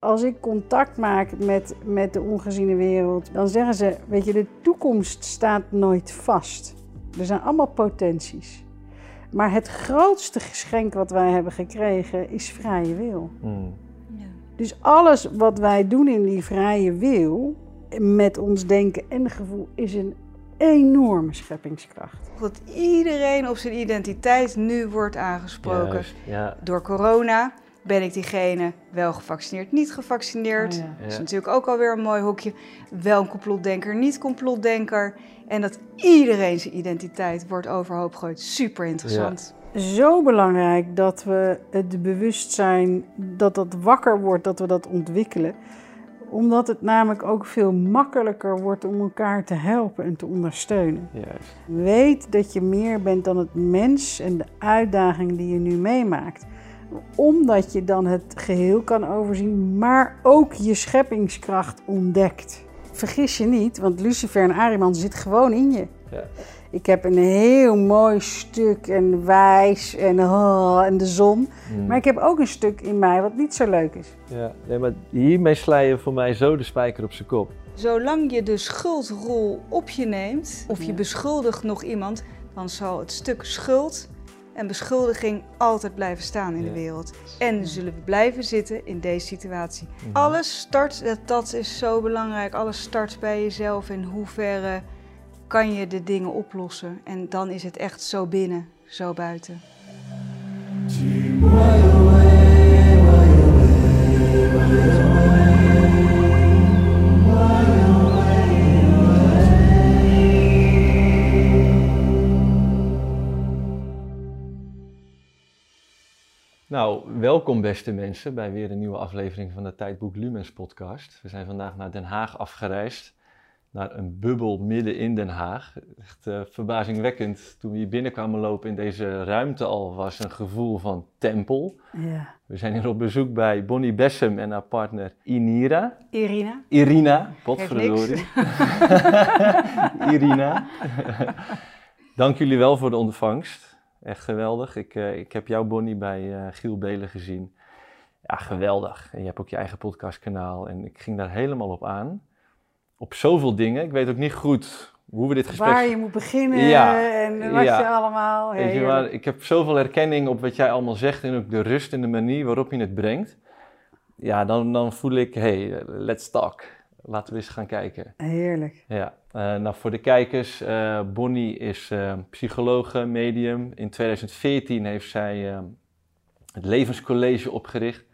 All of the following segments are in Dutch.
Als ik contact maak met, met de ongeziene wereld, dan zeggen ze: Weet je, de toekomst staat nooit vast. Er zijn allemaal potenties. Maar het grootste geschenk wat wij hebben gekregen is vrije wil. Mm. Ja. Dus alles wat wij doen in die vrije wil, met ons denken en gevoel, is een enorme scheppingskracht. Dat iedereen op zijn identiteit nu wordt aangesproken. Juist, ja. Door corona ben ik diegene wel gevaccineerd, niet gevaccineerd. Oh ja. Dat is natuurlijk ook alweer een mooi hoekje. Wel een complotdenker, niet complotdenker. En dat iedereen zijn identiteit wordt overhoop gegooid. Super interessant. Zo belangrijk dat we het bewustzijn, dat dat wakker wordt, dat we dat ontwikkelen. Omdat het namelijk ook veel makkelijker wordt om elkaar te helpen en te ondersteunen. Juist. Weet dat je meer bent dan het mens en de uitdaging die je nu meemaakt. Omdat je dan het geheel kan overzien, maar ook je scheppingskracht ontdekt. Vergis je niet, want Lucifer en Ariman zit gewoon in je. Ja. Ik heb een heel mooi stuk en wijs en, oh, en de zon. Mm. Maar ik heb ook een stuk in mij wat niet zo leuk is. Ja, nee, maar hiermee sla je voor mij zo de spijker op zijn kop. Zolang je de schuldrol op je neemt, of je Ja. beschuldigt nog iemand, dan zal het stuk schuld en beschuldiging altijd blijven staan in Ja. de wereld. En zullen we blijven zitten in deze situatie. Mhm. Alles start, dat, dat is zo belangrijk, alles start bij jezelf. In hoeverre kan je de dingen oplossen? En dan is het echt zo binnen, zo buiten. Nou, welkom beste mensen bij weer een nieuwe aflevering van de Tijdboek Lumens podcast. We zijn vandaag naar Den Haag afgereisd, naar een bubbel midden in Den Haag. Echt eh, verbazingwekkend, toen we hier binnenkwamen lopen in deze ruimte al was een gevoel van tempel. Ja. We zijn hier op bezoek bij Bonnie Bessem en haar partner Inira. Irina? Irina, potverdorie. Irina. Dank jullie wel voor de ontvangst. Echt geweldig. Ik, eh, ik heb jou, Bonnie, bij eh, Giel Belen gezien. Ja, geweldig. En je hebt ook je eigen podcastkanaal. En ik ging daar helemaal op aan. Op zoveel dingen. Ik weet ook niet goed hoe we dit gesprek... Waar je moet beginnen Ja, en wat ja. je allemaal... Weet je, maar ik heb zoveel herkenning op wat jij allemaal zegt en ook de rust en de manier waarop je het brengt. Ja, dan, dan voel ik, hey, let's talk. Laten we eens gaan kijken. Heerlijk. Ja, eh, nou voor de kijkers, eh, Bonnie is eh psychologe, medium. In 2014 heeft zij het Levenscollege opgericht.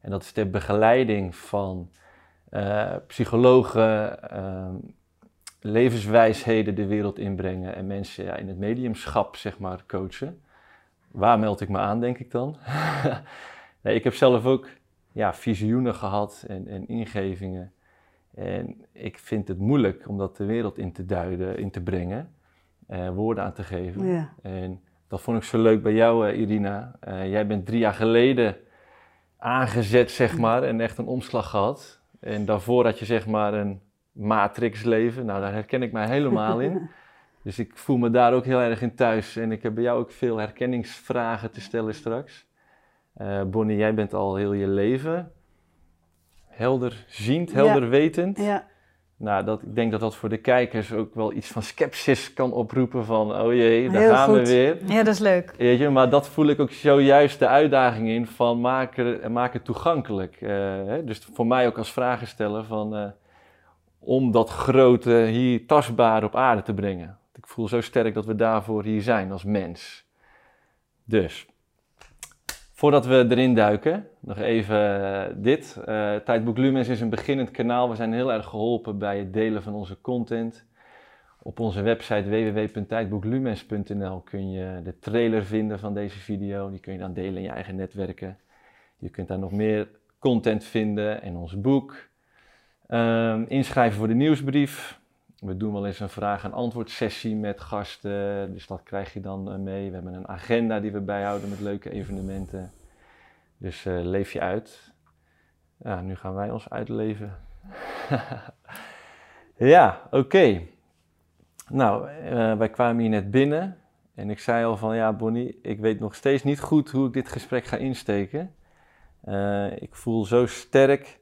En dat is ter begeleiding van psychologen, levenswijsheden de wereld inbrengen en mensen ja, in het mediumschap zeg maar coachen. Waar meld ik me aan, denk ik dan? nee, ik heb zelf ook ja, visioenen gehad en, en ingevingen. En ik vind het moeilijk om dat de wereld in te duiden, in te brengen, eh, woorden aan te geven. Ja. En dat vond ik zo leuk bij jou, eh, Irina. Eh, jij bent drie jaar geleden aangezet, zeg maar, en echt een omslag gehad. En daarvoor had je, zeg maar, een matrixleven. Nou, daar herken ik mij helemaal in. Dus ik voel me daar ook heel erg in thuis. En ik heb bij jou ook veel herkenningsvragen te stellen straks. Eh, Bonnie, jij bent al heel je leven helder ziend, Ja. helder wetend. Ja, Nou, dat, ik denk dat dat voor de kijkers ook wel iets van sceptisch kan oproepen van, oh jee, daar Heel gaan we weer. Ja, dat is leuk. Weet je, maar dat voel ik ook zojuist de uitdaging in van maak, er, maak het toegankelijk. Eh, hè? Dus voor mij ook als vragensteller van, eh, om dat grote hier tastbaar op aarde te brengen. Ik voel zo sterk dat we daarvoor hier zijn als mens. Dus, voordat we erin duiken, nog even eh, dit. Eh, Tijdboek Lumens is een beginnend kanaal. We zijn heel erg geholpen bij het delen van onze content. Op onze website www.tijdboeklumens.nl kun je de trailer vinden van deze video. Die kun je dan delen in je eigen netwerken. Je kunt daar nog meer content vinden en ons boek. Ehm, inschrijven voor de nieuwsbrief. We doen wel eens een vraag- en antwoord sessie met gasten. Dus dat krijg je dan eh, mee. We hebben een agenda die we bijhouden met leuke evenementen. Dus eh, leef je uit. Ja, nu gaan wij ons uitleven. ja, oké. Nou, eh, wij kwamen hier net binnen en ik zei al van ja, Bonnie, ik weet nog steeds niet goed hoe ik dit gesprek ga insteken. Ik voel zo sterk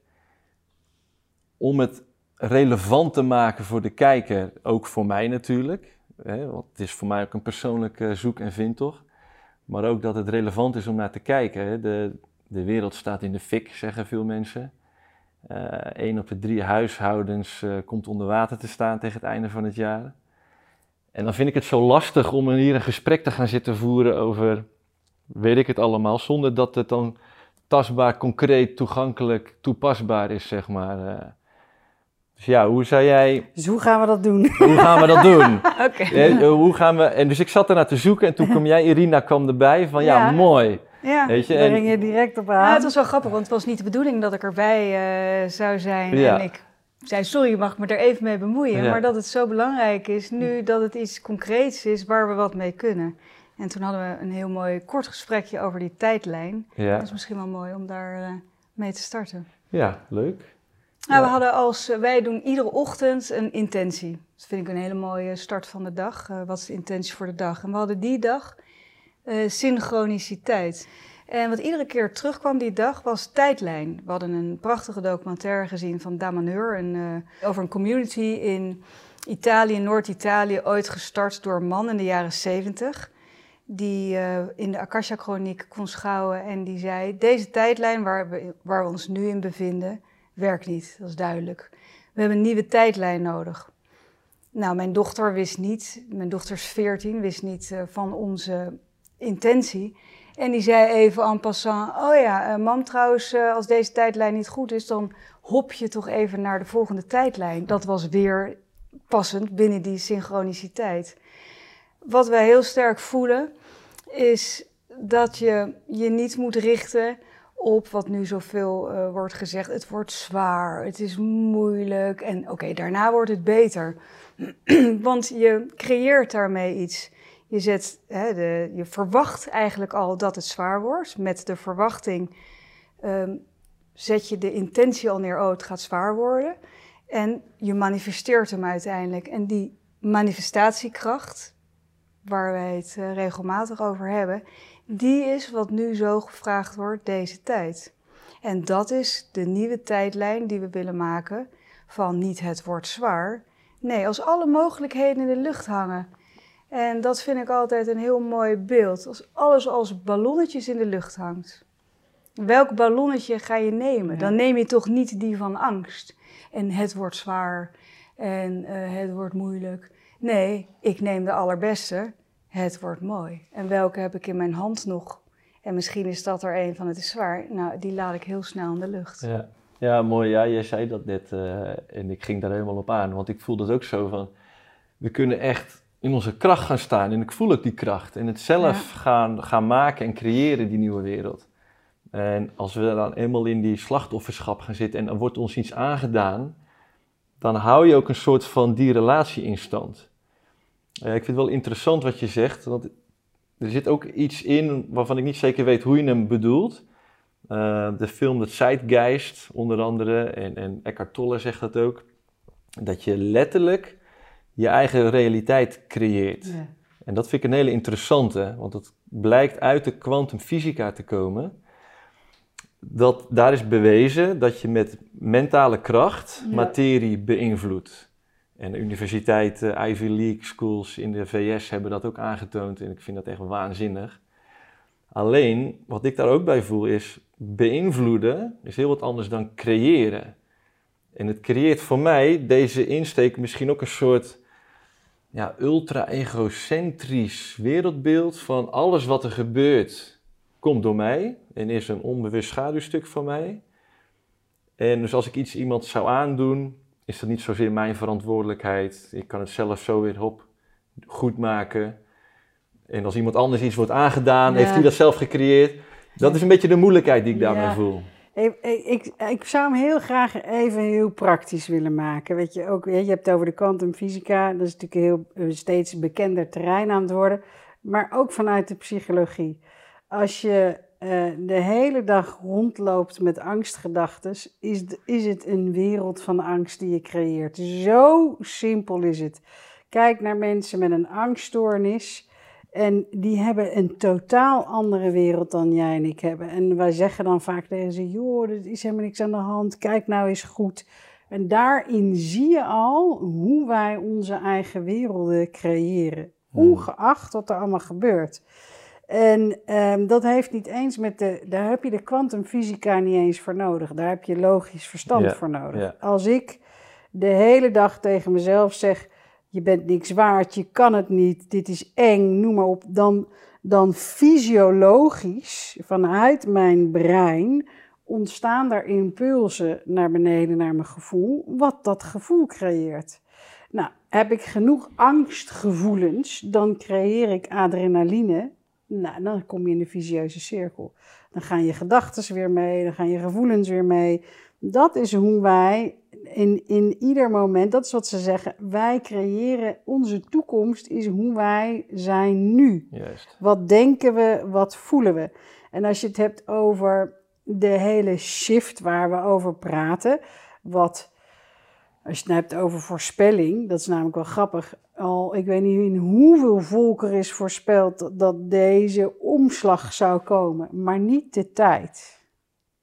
om het relevant te maken voor de kijker, ook voor mij natuurlijk. Hè, want het is voor mij ook een persoonlijke zoek- en vindtocht. Maar ook dat het relevant is om naar te kijken. Hè. De, de wereld staat in de fik, zeggen veel mensen. Eén op de drie huishoudens uh, komt onder water te staan tegen het einde van het jaar. En dan vind ik het zo lastig om hier een gesprek te gaan zitten voeren over, weet ik het allemaal, zonder dat het dan tastbaar, concreet, toegankelijk, toepasbaar is, zeg maar. Dus ja, hoe zou jij... Dus hoe gaan we dat doen? Hoe gaan we dat doen? Oké. Ja, hoe gaan we... En dus ik zat ernaar te zoeken en toen kwam jij, Irina, kwam erbij van ja, Ja. mooi. Ja. Weet je, Daar en, ging je direct op Ja, aan. het was wel grappig, want het was niet de bedoeling dat ik erbij eh, zou zijn. Ja. En ik zei, sorry, je mag me er even mee bemoeien. Ja. Maar dat het zo belangrijk is nu dat het iets concreets is waar we wat mee kunnen. En toen hadden we een heel mooi kort gesprekje over die tijdlijn. ja. Dat is misschien wel mooi om daar eh, mee te starten. ja, leuk. Nou, we hadden als, eh, wij doen iedere ochtend een intentie. Dat vind ik een hele mooie start van de dag. Eh, wat is de intentie voor de dag? En we hadden die dag eh, synchroniciteit. En wat iedere keer terugkwam die dag was tijdlijn. We hadden een prachtige documentaire gezien van Damaneur een, over een community in Italië, Noord-Italië, ooit gestart door een man in de jaren 70. Die in de Akasha-chroniek kon schouwen en die zei: Deze tijdlijn waar we, waar we ons nu in bevinden, werkt niet. Dat is duidelijk. We hebben een nieuwe tijdlijn nodig. Nou, mijn dochter wist niet, mijn dochter is 14, wist niet eh, van onze intentie. En die zei even en passant: Oh ja, eh, mam, trouwens, eh, als deze tijdlijn niet goed is, dan hop je toch even naar de volgende tijdlijn. Dat was weer passend binnen die synchroniciteit. Wat wij heel sterk voelen, is dat je je niet moet richten op wat nu zoveel eh, wordt gezegd. Het wordt zwaar, het is moeilijk en oké, daarna wordt het beter. Want je creëert daarmee iets. Je, zet, hè, de, je verwacht eigenlijk al dat het zwaar wordt. Met de verwachting ehm, zet je de intentie al neer, oh het gaat zwaar worden. En je manifesteert hem uiteindelijk. En die manifestatiekracht, waar wij het eh, regelmatig over hebben, die is wat nu zo gevraagd wordt deze tijd. En dat is de nieuwe tijdlijn die we willen maken van niet het wordt zwaar. Nee, als alle mogelijkheden in de lucht hangen. En dat vind ik altijd een heel mooi beeld. Als alles als ballonnetjes in de lucht hangt. Welk ballonnetje ga je nemen? Dan neem je toch niet die van angst. En het wordt zwaar en eh, het wordt moeilijk. Nee, ik neem de allerbeste. Het wordt mooi. En welke heb ik in mijn hand nog? En misschien is dat er een van het is zwaar. Nou, die laat ik heel snel in de lucht. Ja, ja mooi. Ja, jij zei dat net eh, en ik ging daar helemaal op aan. Want ik voel dat ook zo van, we kunnen echt in onze kracht gaan staan. En ik voel ook die kracht. En het zelf gaan, gaan maken en creëren, die nieuwe wereld. En als we dan eenmaal in die slachtofferschap gaan zitten en er wordt ons iets aangedaan, dan hou je ook een soort van die relatie in stand. Eh, ik vind het wel interessant wat je zegt, want er zit ook iets in waarvan ik niet zeker weet hoe je hem bedoelt. Eh, de film The Zeitgeist, onder andere, en, en Eckhart Tolle zegt dat ook, dat je letterlijk je eigen realiteit creëert. Ja. En dat vind ik een hele interessante, want het blijkt uit de kwantumfysica te komen. Dat daar is bewezen dat je met mentale kracht Ja. materie beïnvloedt. En universiteiten, Ivy League schools in de VS hebben dat ook aangetoond en ik vind dat echt waanzinnig. Alleen, wat ik daar ook bij voel is, beïnvloeden is heel wat anders dan creëren. En het creëert voor mij deze insteek misschien ook een soort ja, ultra-egocentrisch wereldbeeld van alles wat er gebeurt komt door mij en is een onbewust schaduwstuk van mij. En dus als ik iets iemand zou aandoen, is dat niet zozeer mijn verantwoordelijkheid. Ik kan het zelf zo weer hop, goed maken. En als iemand anders iets wordt aangedaan, Ja. heeft hij dat zelf gecreëerd. Dat is een beetje de moeilijkheid die ik daarbij Ja. voel. Ik, ik, ik, zou hem heel graag even heel praktisch willen maken. Weet je, ook, je hebt het over de kwantumfysica. Dat is natuurlijk een heel eh, steeds bekender terrein aan het worden. Maar ook vanuit de psychologie. Als je eh, de hele dag rondloopt met angstgedachten, is, is het een wereld van angst die je creëert. Zo simpel is het. Kijk naar mensen met een angststoornis. En die hebben een totaal andere wereld dan jij en ik hebben. En wij zeggen dan vaak tegen ze: joh, er is helemaal niks aan de hand. Kijk nou eens goed. En daarin zie je al hoe wij onze eigen werelden creëren. Hmm. Ongeacht wat er allemaal gebeurt. En ehm, dat heeft niet eens met de. Daar heb je de kwantumfysica niet eens voor nodig. Daar heb je logisch verstand Ja, voor nodig. ja. Als ik de hele dag tegen mezelf zeg: Je bent niks waard, je kan het niet, dit is eng, noem maar op. Dan, dan fysiologisch, vanuit mijn brein, ontstaan daar impulsen naar beneden, naar mijn gevoel, wat dat gevoel creëert. Nou, heb ik genoeg angstgevoelens, dan creëer ik adrenaline. Nou, dan kom je in de visieuze cirkel. Dan gaan je gedachten weer mee, dan gaan je gevoelens weer mee. Dat is hoe wij in, in ieder moment, dat is wat ze zeggen, wij creëren onze toekomst, is hoe wij zijn nu. Juist. Wat denken we, wat voelen we? En als je het hebt over de hele shift waar we over praten, wat, als je het nou hebt over voorspelling, dat is namelijk wel grappig. Al, ik weet niet in hoeveel volk er is voorspeld dat deze omslag zou komen, maar niet de tijd.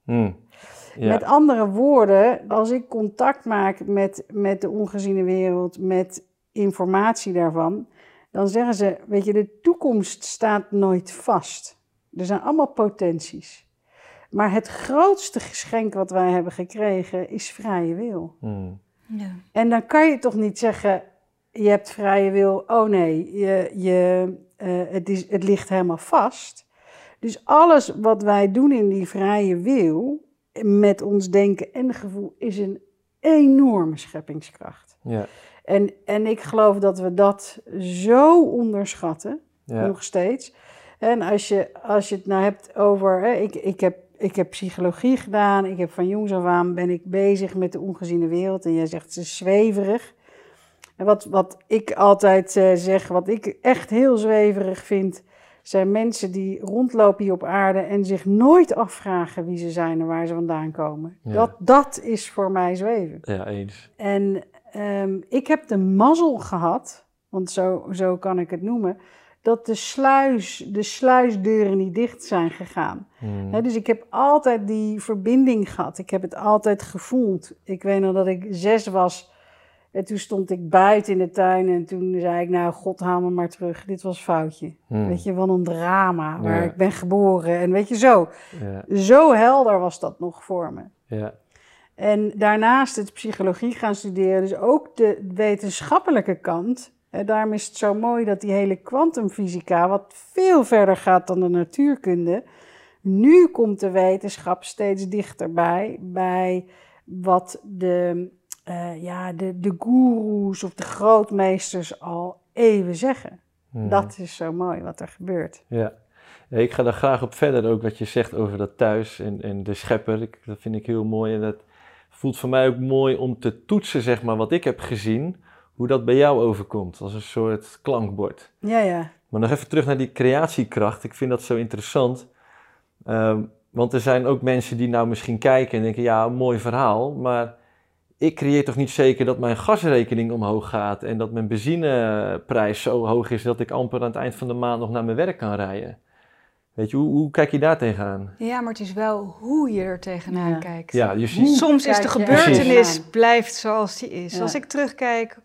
Hmm. Ja. Met andere woorden, als ik contact maak met, met de ongeziene wereld, met informatie daarvan, dan zeggen ze, weet je, de toekomst staat nooit vast. Er zijn allemaal potenties. Maar het grootste geschenk wat wij hebben gekregen is vrije wil. Hmm. Ja. En dan kan je toch niet zeggen, je hebt vrije wil, oh nee, je, je, eh, het, is, het ligt helemaal vast. Dus alles wat wij doen in die vrije wil, met ons denken en gevoel, is een enorme scheppingskracht. Ja. En, en ik geloof dat we dat zo onderschatten, Ja. nog steeds. En als je, als je het nou hebt over, hè, ik, ik, heb, ik heb psychologie gedaan, ik heb van jongs af aan ben ik bezig met de ongeziene wereld. En jij zegt ze zweverig. En wat, wat ik altijd eh, zeg, wat ik echt heel zweverig vind, zijn mensen die rondlopen hier op aarde en zich nooit afvragen wie ze zijn en waar ze vandaan komen. Ja. Dat, dat is voor mij zweven. ja, eens. En ehm, ik heb de mazzel gehad, want zo, zo kan ik het noemen, dat de, sluis, de sluisdeuren niet dicht zijn gegaan. Hmm. Dus ik heb altijd die verbinding gehad. Ik heb het altijd gevoeld. Ik weet nog dat ik zes was. En toen stond ik buiten in de tuin en toen zei ik, nou, God haal me maar terug. Dit was foutje. Hmm. Weet je, wat een drama waar Ja. ik ben geboren. En weet je, zo. Ja. Zo helder was dat nog voor me. Ja. En daarnaast het psychologie gaan studeren, dus ook de wetenschappelijke kant. En daarom is het zo mooi dat die hele kwantumfysica, wat veel verder gaat dan de natuurkunde, nu komt de wetenschap steeds dichterbij bij wat de, eh, ja, de, de goeroes of de grootmeesters al eeuwen zeggen. Hmm. Dat is zo mooi wat er gebeurt. Ja. Ja, ik ga daar graag op verder, ook wat je zegt over dat thuis en, en de schepper. Ik, dat vind ik heel mooi en dat voelt voor mij ook mooi om te toetsen, zeg maar, wat ik heb gezien, hoe dat bij jou overkomt, als een soort klankbord. Ja, ja. Maar nog even terug naar die creatiekracht. Ik vind dat zo interessant. Ehm, want er zijn ook mensen die nou misschien kijken en denken, ja, een mooi verhaal, maar ik creëer toch niet zeker dat mijn gasrekening omhoog gaat en dat mijn benzineprijs zo hoog is dat ik amper aan het eind van de maand nog naar mijn werk kan rijden. Weet je, hoe, hoe kijk je daar tegenaan? ja, maar het is wel hoe je er tegenaan Ja. kijkt. Ja, je ziet... Soms is de gebeurtenis blijft zoals die is. Ja. Als ik terugkijk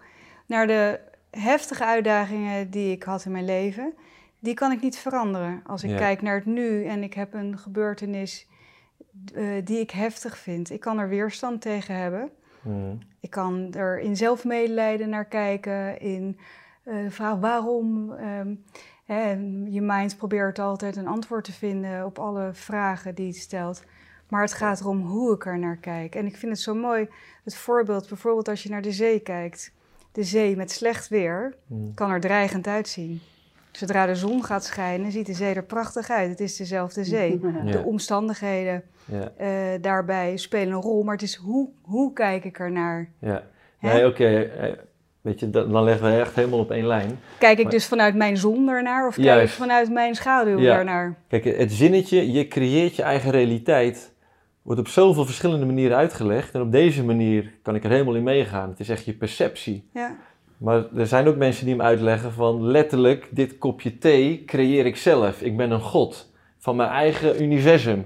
naar de heftige uitdagingen die ik had in mijn leven, die kan ik niet veranderen. Als ik Ja. kijk naar het nu en ik heb een gebeurtenis eh, die ik heftig vind, ik kan er weerstand tegen hebben. Hmm, Ik kan er in zelfmedelijden naar kijken, in eh, de vraag waarom. ehm, hè, je mind probeert altijd een antwoord te vinden op alle vragen die het stelt. Maar het gaat erom hoe ik er naar kijk. En ik vind het zo mooi, het voorbeeld, bijvoorbeeld als je naar de zee kijkt. De zee met slecht weer hmm, kan er dreigend uitzien. Zodra de zon gaat schijnen, ziet de zee er prachtig uit. Het is dezelfde zee. Ja. De omstandigheden ja, eh, daarbij spelen een rol, maar het is hoe, hoe kijk ik ernaar? ja. Nee, oké. eh, Weet je, dan dan leggen we echt helemaal op één lijn. Kijk ik Maar- dus vanuit mijn zon ernaar of kijk Juist. ik vanuit mijn schaduw Ja. ernaar? Kijk, het zinnetje, je creëert je eigen realiteit, wordt op zoveel verschillende manieren uitgelegd. En op deze manier kan ik er helemaal in meegaan. Het is echt je perceptie. Ja. Maar er zijn ook mensen die hem uitleggen van letterlijk, dit kopje thee creëer ik zelf. Ik ben een god van mijn eigen universum.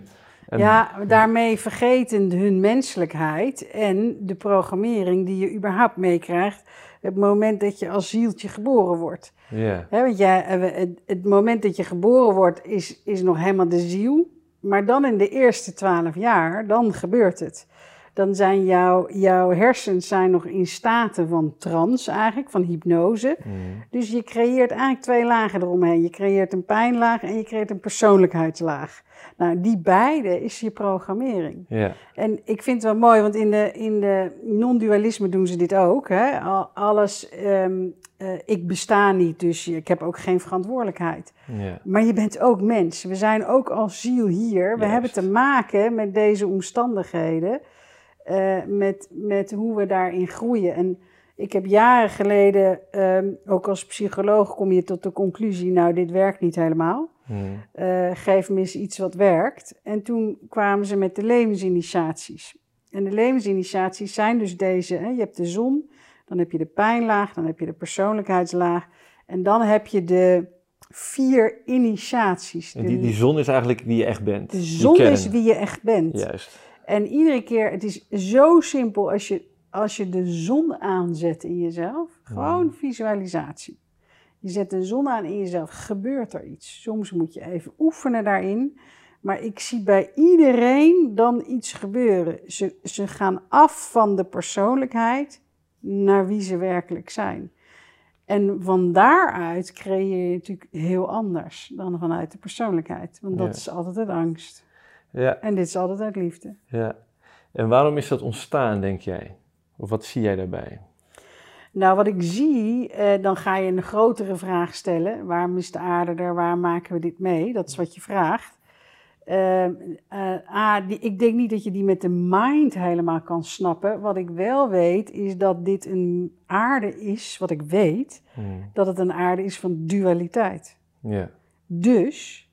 En- Ja, daarmee vergeten hun menselijkheid en de programmering die je überhaupt meekrijgt. Het moment dat je als zieltje geboren wordt. Ja. Want jij, eh, het moment dat je geboren wordt is, is nog helemaal de ziel. Maar dan in de eerste twaalf jaar, dan gebeurt het. Dan zijn jouw, jouw hersens zijn nog in staten van trance eigenlijk, van hypnose. Mm. Dus je creëert eigenlijk twee lagen eromheen. Je creëert een pijnlaag en je creëert een persoonlijkheidslaag. Nou, die beide is je programmering. Ja. En ik vind het wel mooi, want in de, in de non-dualisme doen ze dit ook. Hè? Al- Alles, ehm, eh, ik besta niet, dus ik heb ook geen verantwoordelijkheid. Ja. Maar je bent ook mens. We zijn ook als ziel hier. We Juist. hebben te maken met deze omstandigheden. eh, met, met hoe we daarin groeien. En ik heb jaren geleden, ehm, ook als psycholoog, kom je tot de conclusie: nou, dit werkt niet helemaal. Mm. Eh, geef me eens iets wat werkt. En toen kwamen ze met de levensinitiaties. En de levensinitiaties zijn dus deze: hè? je hebt de zon, dan heb je de pijnlaag, dan heb je de persoonlijkheidslaag. En dan heb je de vier initiaties. En De- die, die zon is eigenlijk wie je echt bent. de zon is wie je echt bent. Juist. En iedere keer, het is zo simpel als je, als je de zon aanzet in jezelf. Gewoon visualisatie. Je zet de zon aan in jezelf, gebeurt er iets. Soms moet je even oefenen daarin. Maar ik zie bij iedereen dan iets gebeuren. Ze, ze gaan af van de persoonlijkheid naar wie ze werkelijk zijn. En van daaruit creëer je natuurlijk heel anders dan vanuit de persoonlijkheid. Want dat Ja. is altijd uit angst. Ja. En dit is altijd uit liefde. Ja. En waarom is dat ontstaan, denk jij? Of wat zie jij daarbij? Nou, wat ik zie, eh, dan ga je een grotere vraag stellen. Waarom is de aarde er? Waar maken we dit mee? Dat is wat je vraagt. Ehm, eh, ah, die, ik denk niet dat je die met de mind helemaal kan snappen. Wat ik wel weet, is dat dit een aarde is, wat ik weet, Mm. dat het een aarde is van dualiteit. Ja. Dus,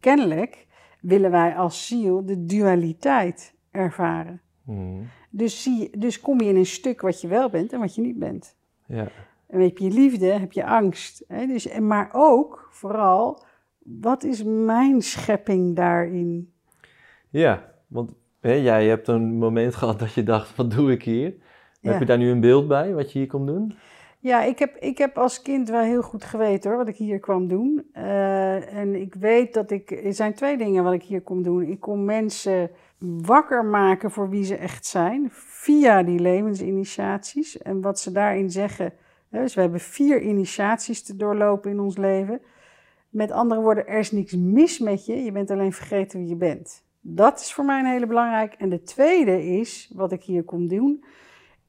kennelijk, willen wij als ziel de dualiteit ervaren. Mm. Dus, zie, dus kom je in een stuk wat je wel bent en wat je niet bent. Ja. En heb je liefde, heb je angst. Hè? Dus, en maar ook, vooral, wat is mijn schepping daarin? Ja, want hè, jij hebt een moment gehad dat je dacht, wat doe ik hier? Ja. Heb je daar nu een beeld bij, wat je hier komt doen? Ja, ik heb, ik heb als kind wel heel goed geweten hoor, wat ik hier kwam doen. Eh, en ik weet dat ik. Er zijn twee dingen wat ik hier kom doen. Ik kom mensen wakker maken voor wie ze echt zijn, via die levensinitiaties. En wat ze daarin zeggen. Dus we hebben vier initiaties te doorlopen in ons leven. Met andere woorden, er is niks mis met je, je bent alleen vergeten wie je bent. Dat is voor mij een hele belangrijk. En de tweede is, wat ik hier kom doen,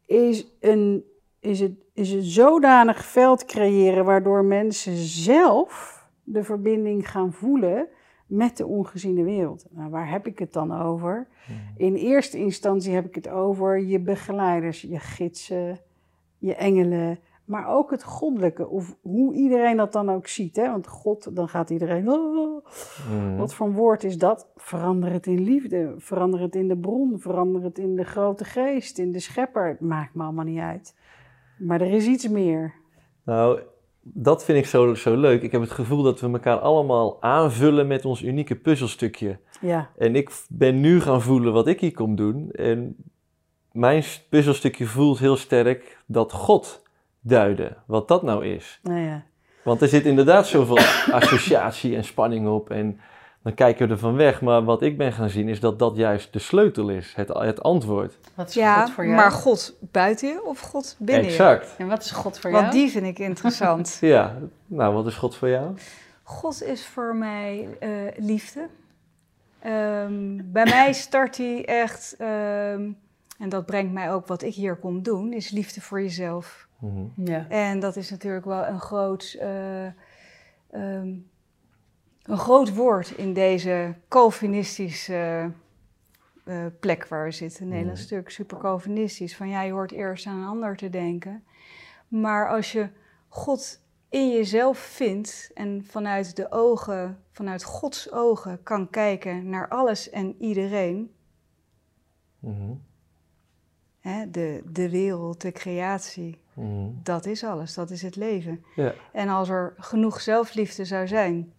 is een is het, is het zodanig veld creëren waardoor mensen zelf de verbinding gaan voelen met de ongeziene wereld. Nou, waar heb ik het dan over? In eerste instantie heb ik het over je begeleiders, je gidsen, je engelen, maar ook het goddelijke, of hoe iedereen dat dan ook ziet. Hè? Want God, dan gaat iedereen. "Oh, Mm. wat voor een woord is dat? Verander het in liefde, verander het in de bron, verander het in de grote geest, in de schepper. Het maakt me allemaal niet uit. Maar er is iets meer. Nou, dat vind ik zo, zo leuk. Ik heb het gevoel dat we elkaar allemaal aanvullen met ons unieke puzzelstukje. Ja, En ik ben nu gaan voelen wat ik hier kom doen. En mijn puzzelstukje voelt heel sterk dat God duiden. Wat dat nou is. nou ja. Want er zit inderdaad zoveel associatie en spanning op. En dan kijken we ervan weg. Maar wat ik ben gaan zien is dat dat juist de sleutel is. Het, het antwoord. Wat is Ja, God voor jou? maar God buiten je of God binnen je? exact. En wat is God voor Want jou? die vind ik interessant. Ja, nou wat is God voor jou? God is voor mij eh, liefde. Ehm, bij mij start hij echt, ehm, en dat brengt mij ook wat ik hier kom doen, is liefde voor jezelf. Mhm. Ja. En dat is natuurlijk wel een groot, eh, ehm, een groot woord in deze Calvinistische eh, plek waar we zitten. Nederland is natuurlijk super Calvinistisch. Van ja, je hoort eerst aan een ander te denken. Maar als je God in jezelf vindt en vanuit de ogen, vanuit Gods ogen kan kijken naar alles en iedereen, Mhm. hè, de, de wereld, de creatie, Mhm. dat is alles, dat is het leven. Ja. En als er genoeg zelfliefde zou zijn,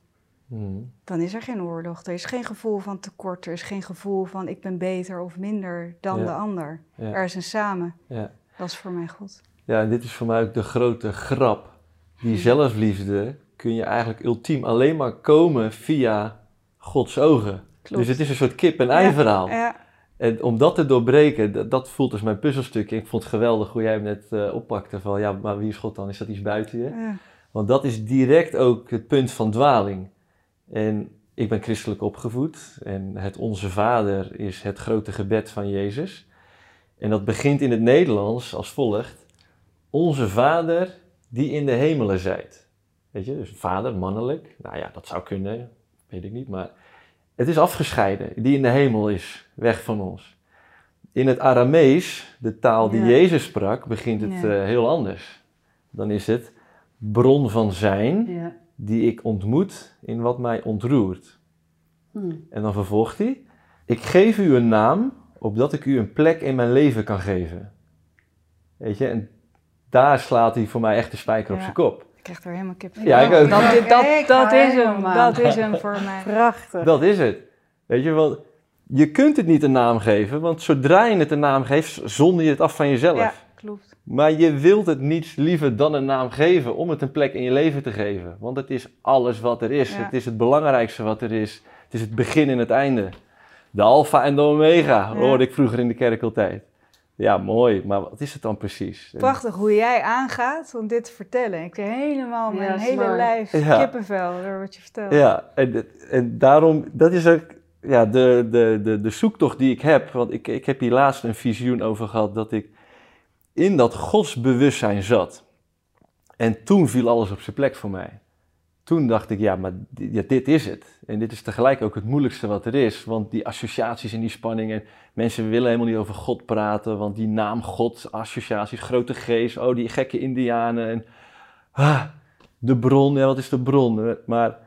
Hmm. dan is er geen oorlog. Er is geen gevoel van tekort. Er is geen gevoel van ik ben beter of minder dan Ja. de ander. Ja. Er is een samen. Ja. Dat is voor mij God. ja, en dit is voor mij ook de grote grap. Die zelfliefde kun je eigenlijk ultiem alleen maar komen via Gods ogen. Klopt. Dus het is een soort kip-en-ei verhaal. Ja, En om dat te doorbreken, dat, dat voelt als mijn puzzelstuk. Ik vond het geweldig hoe jij hem net eh, oppakte. Van ja, maar wie is God dan? Is dat iets buiten je? ja. Want dat is direct ook het punt van dwaling. En ik ben christelijk opgevoed. En het Onze Vader is het grote gebed van Jezus. En dat begint in het Nederlands als volgt. Onze Vader die in de hemelen zijt. Weet je, dus vader, mannelijk. Nou ja, dat zou kunnen, weet ik niet. Maar het is afgescheiden. Die in de hemel is, weg van ons. In het Aramees, de taal die Ja. Jezus sprak, begint het Ja. eh, heel anders. Dan is het bron van zijn Ja. Die ik ontmoet in wat mij ontroert. Hm. En dan vervolgt hij: Ik geef u een naam, opdat ik u een plek in mijn leven kan geven. Weet je, en daar slaat hij voor mij echt de spijker op zijn kop. Ik krijg er helemaal kip Ja, ik ook. Dat, dat, dat, is hem. Dat is hem voor mij. Prachtig. Dat is het. Weet je, want je kunt het niet een naam geven, want zodra je het een naam geeft, zonder je het af van jezelf. Ja, klopt. Maar je wilt het niets liever dan een naam geven om het een plek in je leven te geven. Want het is alles wat er is. Ja. Het is het belangrijkste wat er is. Het is het begin en het einde. De alfa en de omega, Ja. hoorde ik vroeger in de kerk altijd. Ja, mooi, maar wat is het dan precies? Prachtig hoe jij aangaat om dit te vertellen. Ik heb helemaal mijn hele mooi. lijf Ja. kippenvel door wat je vertelt. Ja, en, en daarom, dat is ook ja, de, de, de, de zoektocht die ik heb. Want ik, ik heb hier laatst een visioen over gehad dat ik in dat godsbewustzijn zat. En toen viel alles op zijn plek voor mij. Toen dacht ik, ja, maar di- ja, dit is het. En dit is tegelijk ook het moeilijkste wat er is. Want die associaties en die spanningen. Mensen willen helemaal niet over God praten. Want die naam God, associaties, grote geest. Oh, die gekke indianen. En, ah, de bron, ja, wat is de bron? Maar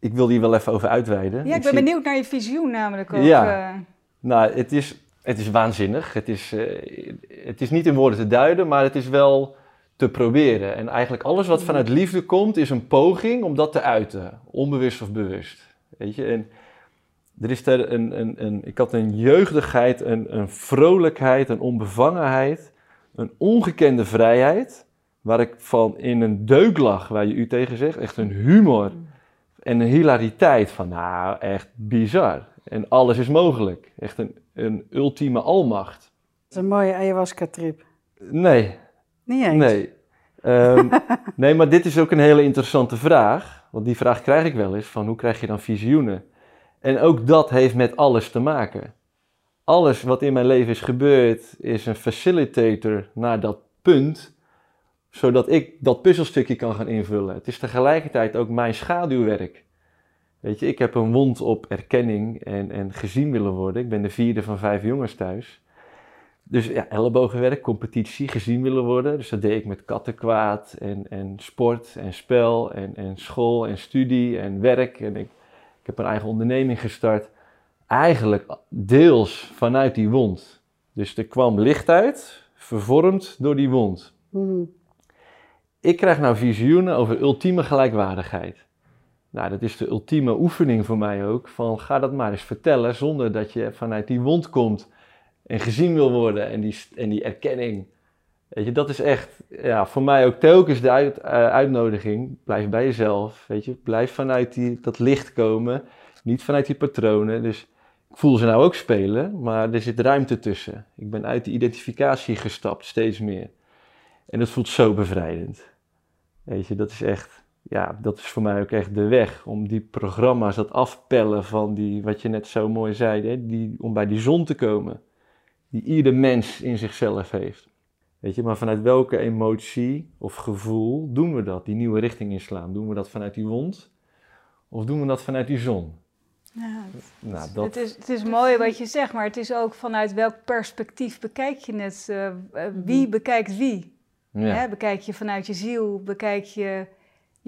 ik wil hier wel even over uitweiden. Ja, ik ben zie- benieuwd naar je visioen namelijk ook. Ja. eh. Nou, het is, het is waanzinnig. Het is, eh, het is niet in woorden te duiden, maar het is wel te proberen. En eigenlijk alles wat vanuit liefde komt, is een poging om dat te uiten. Onbewust of bewust. Weet je? En er is er een, een, een, ik had een jeugdigheid, een, een vrolijkheid, een onbevangenheid, een ongekende vrijheid. Waar ik van in een deuk lag, waar je u tegen zegt. Echt een humor en een hilariteit van, nou, echt bizar. En alles is mogelijk. Echt een, een ultieme almacht. Dat is een mooie ayahuasca-trip. Nee, Niet eens? nee. Ehm, nee, maar dit is ook een hele interessante vraag. Want die vraag krijg ik wel eens, van hoe krijg je dan visioenen? En ook dat heeft met alles te maken. Alles wat in mijn leven is gebeurd, is een facilitator naar dat punt, zodat ik dat puzzelstukje kan gaan invullen. Het is tegelijkertijd ook mijn schaduwwerk. Weet je, ik heb een wond op erkenning en, en gezien willen worden. Ik ben de vierde van vijf jongens thuis. Dus ja, ellebogenwerk, competitie, gezien willen worden. Dus dat deed ik met kattenkwaad en, en sport en spel en, en school en studie en werk. En ik, ik heb een eigen onderneming gestart. Eigenlijk deels vanuit die wond. Dus er kwam licht uit, vervormd door die wond. Hm. Ik krijg nou visioenen over ultieme gelijkwaardigheid. Nou, dat is de ultieme oefening voor mij ook. Van ga dat maar eens vertellen zonder dat je vanuit die wond komt en gezien wil worden en die, en die erkenning. Weet je, dat is echt ja, voor mij ook telkens de uit, eh, uitnodiging. Blijf bij jezelf, weet je. Blijf vanuit die, dat licht komen, niet vanuit die patronen. Dus ik voel ze nou ook spelen, maar er zit ruimte tussen. Ik ben uit die identificatie gestapt, steeds meer. En dat voelt zo bevrijdend. Weet je, dat is echt, ja, dat is voor mij ook echt de weg om die programma's, dat afpellen van die, wat je net zo mooi zei, hè, die, om bij die zon te komen, die ieder mens in zichzelf heeft. Weet je, maar vanuit welke emotie of gevoel doen we dat, die nieuwe richting inslaan? Doen we dat vanuit die wond of doen we dat vanuit die zon? Ja, Nou, dat, het, is, het is mooi wat je zegt, maar het is ook vanuit welk perspectief bekijk je het? eh, eh, wie bekijkt wie? ja. Hè? Bekijk je vanuit je ziel? Bekijk je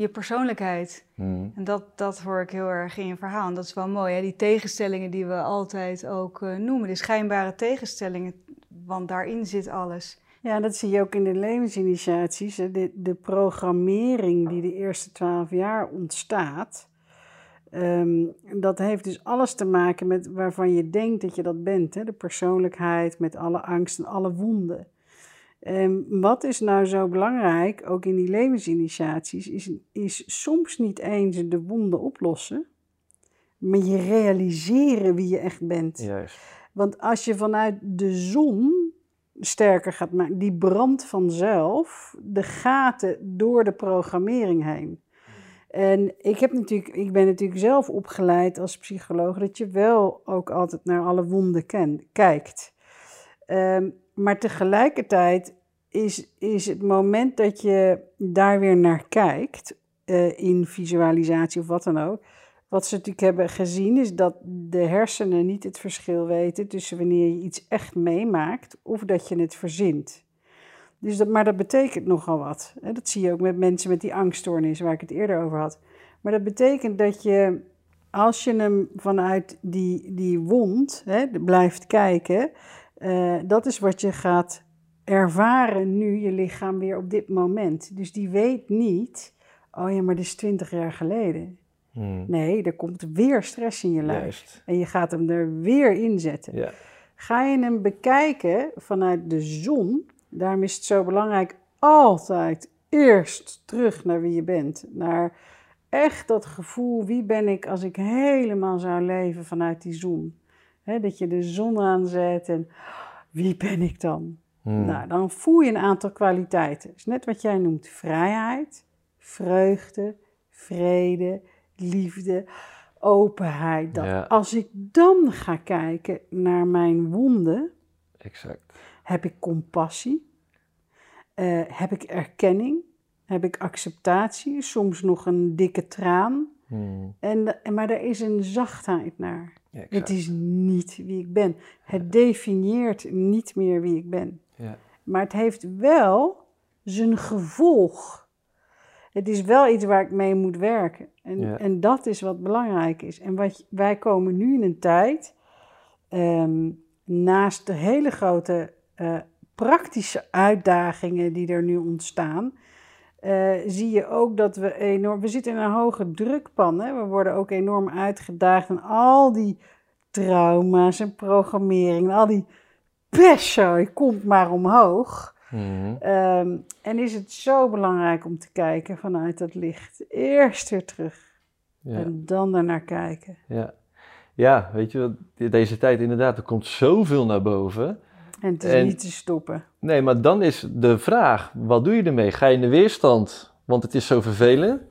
je persoonlijkheid? Hmm. En dat, dat hoor ik heel erg in je verhaal. En dat is wel mooi, hè? die tegenstellingen die we altijd ook eh, noemen. De schijnbare tegenstellingen, want daarin zit alles. Ja, dat zie je ook in de levensinitiaties. hè. De, de programmering die de eerste twaalf jaar ontstaat, ehm, dat heeft dus alles te maken met waarvan je denkt dat je dat bent. Hè? De persoonlijkheid met alle angst en alle wonden. En wat is nou zo belangrijk, ook in die levensinitiaties, is, is soms niet eens de wonden oplossen, maar je realiseren wie je echt bent. Juist. Want als je vanuit de zon sterker gaat maken, die brandt vanzelf de gaten door de programmering heen. En ik, heb natuurlijk, ik ben natuurlijk zelf opgeleid als psycholoog dat je wel ook altijd naar alle wonden ken, kijkt. Ehm, maar tegelijkertijd is, is het moment dat je daar weer naar kijkt, eh, in visualisatie of wat dan ook. Wat ze natuurlijk hebben gezien is dat de hersenen niet het verschil weten tussen wanneer je iets echt meemaakt of dat je het verzint. Dus dat, maar dat betekent nogal wat. Dat zie je ook met mensen met die angststoornis waar ik het eerder over had. Maar dat betekent dat je, als je hem vanuit die, die wond hè, blijft kijken, eh, dat is wat je gaat ervaren nu, je lichaam weer op dit moment. Dus die weet niet, oh ja, maar dit is twintig jaar geleden. Hmm. Nee, er komt weer stress in je lijf. Juist. En je gaat hem er weer in zetten. Ja. Ga je hem bekijken vanuit de zon, daarom is het zo belangrijk altijd eerst terug naar wie je bent. Naar echt dat gevoel, wie ben ik als ik helemaal zou leven vanuit die zon. Hè, dat je de zon aanzet en wie ben ik dan? Hmm. Nou, dan voel je een aantal kwaliteiten. is net wat jij noemt vrijheid, vreugde, vrede, liefde, openheid. Dat. Ja. Als ik dan ga kijken naar mijn wonden, Exact. heb ik compassie, Eh, heb ik erkenning, heb ik acceptatie, soms nog een dikke traan. Hmm. En, en- maar er is een zachtheid naar. Ja, Het is niet wie ik ben. Het definieert niet meer wie ik ben. Ja. Maar het heeft wel zijn gevolg. Het is wel iets waar ik mee moet werken. En, Ja. en dat is wat belangrijk is. En wat, wij komen nu in een tijd, ehm, naast de hele grote eh, praktische uitdagingen die er nu ontstaan, eh, zie je ook dat we enorm. We zitten in een hoge drukpan. Hè? We worden ook enorm uitgedaagd en al die trauma's en programmering, en al die pestshow komt maar omhoog. Hmm. Ehm, en is het zo belangrijk om te kijken vanuit dat licht. Eerst weer terug Ja. en dan daarnaar kijken. Ja. ja, weet je, deze tijd inderdaad, er komt zoveel naar boven. En het is En- niet te stoppen. Nee, maar dan is de vraag, wat doe je ermee? Ga je in de weerstand, want het is zo vervelend?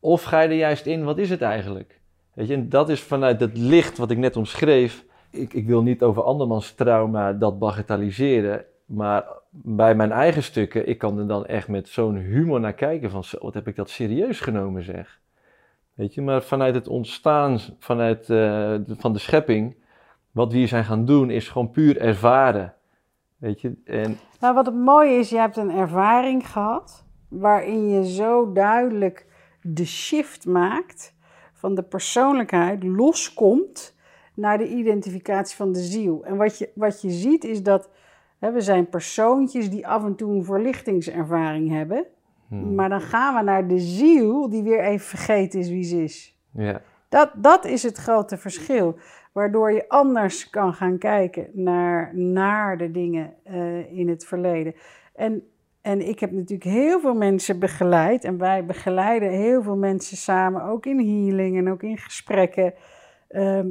Of ga je er juist in, wat is het eigenlijk? Weet je, en dat is vanuit het licht wat ik net omschreef. Ik, ik wil niet over andermans trauma dat bagatelliseren, maar bij mijn eigen stukken, ik kan er dan echt met zo'n humor naar kijken van, zo, wat heb ik dat serieus genomen zeg. Weet je, maar vanuit het ontstaan, vanuit eh, van de schepping, wat we hier zijn gaan doen, is gewoon puur ervaren. Weet je, en Nou, wat het mooie is, je hebt een ervaring gehad waarin je zo duidelijk de shift maakt van de persoonlijkheid loskomt naar de identificatie van de ziel. En wat je, wat je ziet is dat hè, we zijn persoontjes die af en toe een verlichtingservaring hebben, Hmm. maar dan gaan we naar de ziel die weer even vergeten is wie ze is. Ja, Dat, dat is het grote verschil. Waardoor je anders kan gaan kijken naar, naar de dingen eh, in het verleden. En, en ik heb natuurlijk heel veel mensen begeleid. En wij begeleiden heel veel mensen samen, ook in healing en ook in gesprekken. ehm,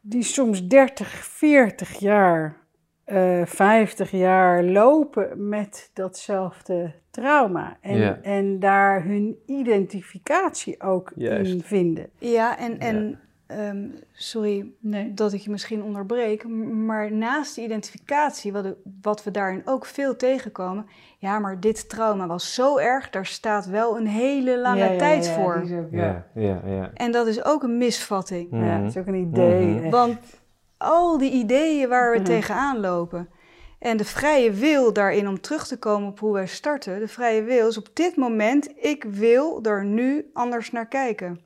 die soms 30, 40 jaar, eh 50 jaar lopen met datzelfde trauma. En, Ja. en daar hun identificatie ook Juist. in vinden. Ja, en, en ehm, sorry Nee. dat ik je misschien onderbreek, maar naast die identificatie, wat, wat we daarin ook veel tegenkomen, ja, maar dit trauma was zo erg, daar staat wel een hele lange tijd voor. ja, ja, ja. En dat is ook een misvatting. Ja, Mhm. dat is ook een idee. Mhm. echt. Want al die ideeën waar we Mhm. tegenaan lopen. En de vrije wil daarin om terug te komen op hoe wij starten. De vrije wil is op dit moment, ik wil er nu anders naar kijken.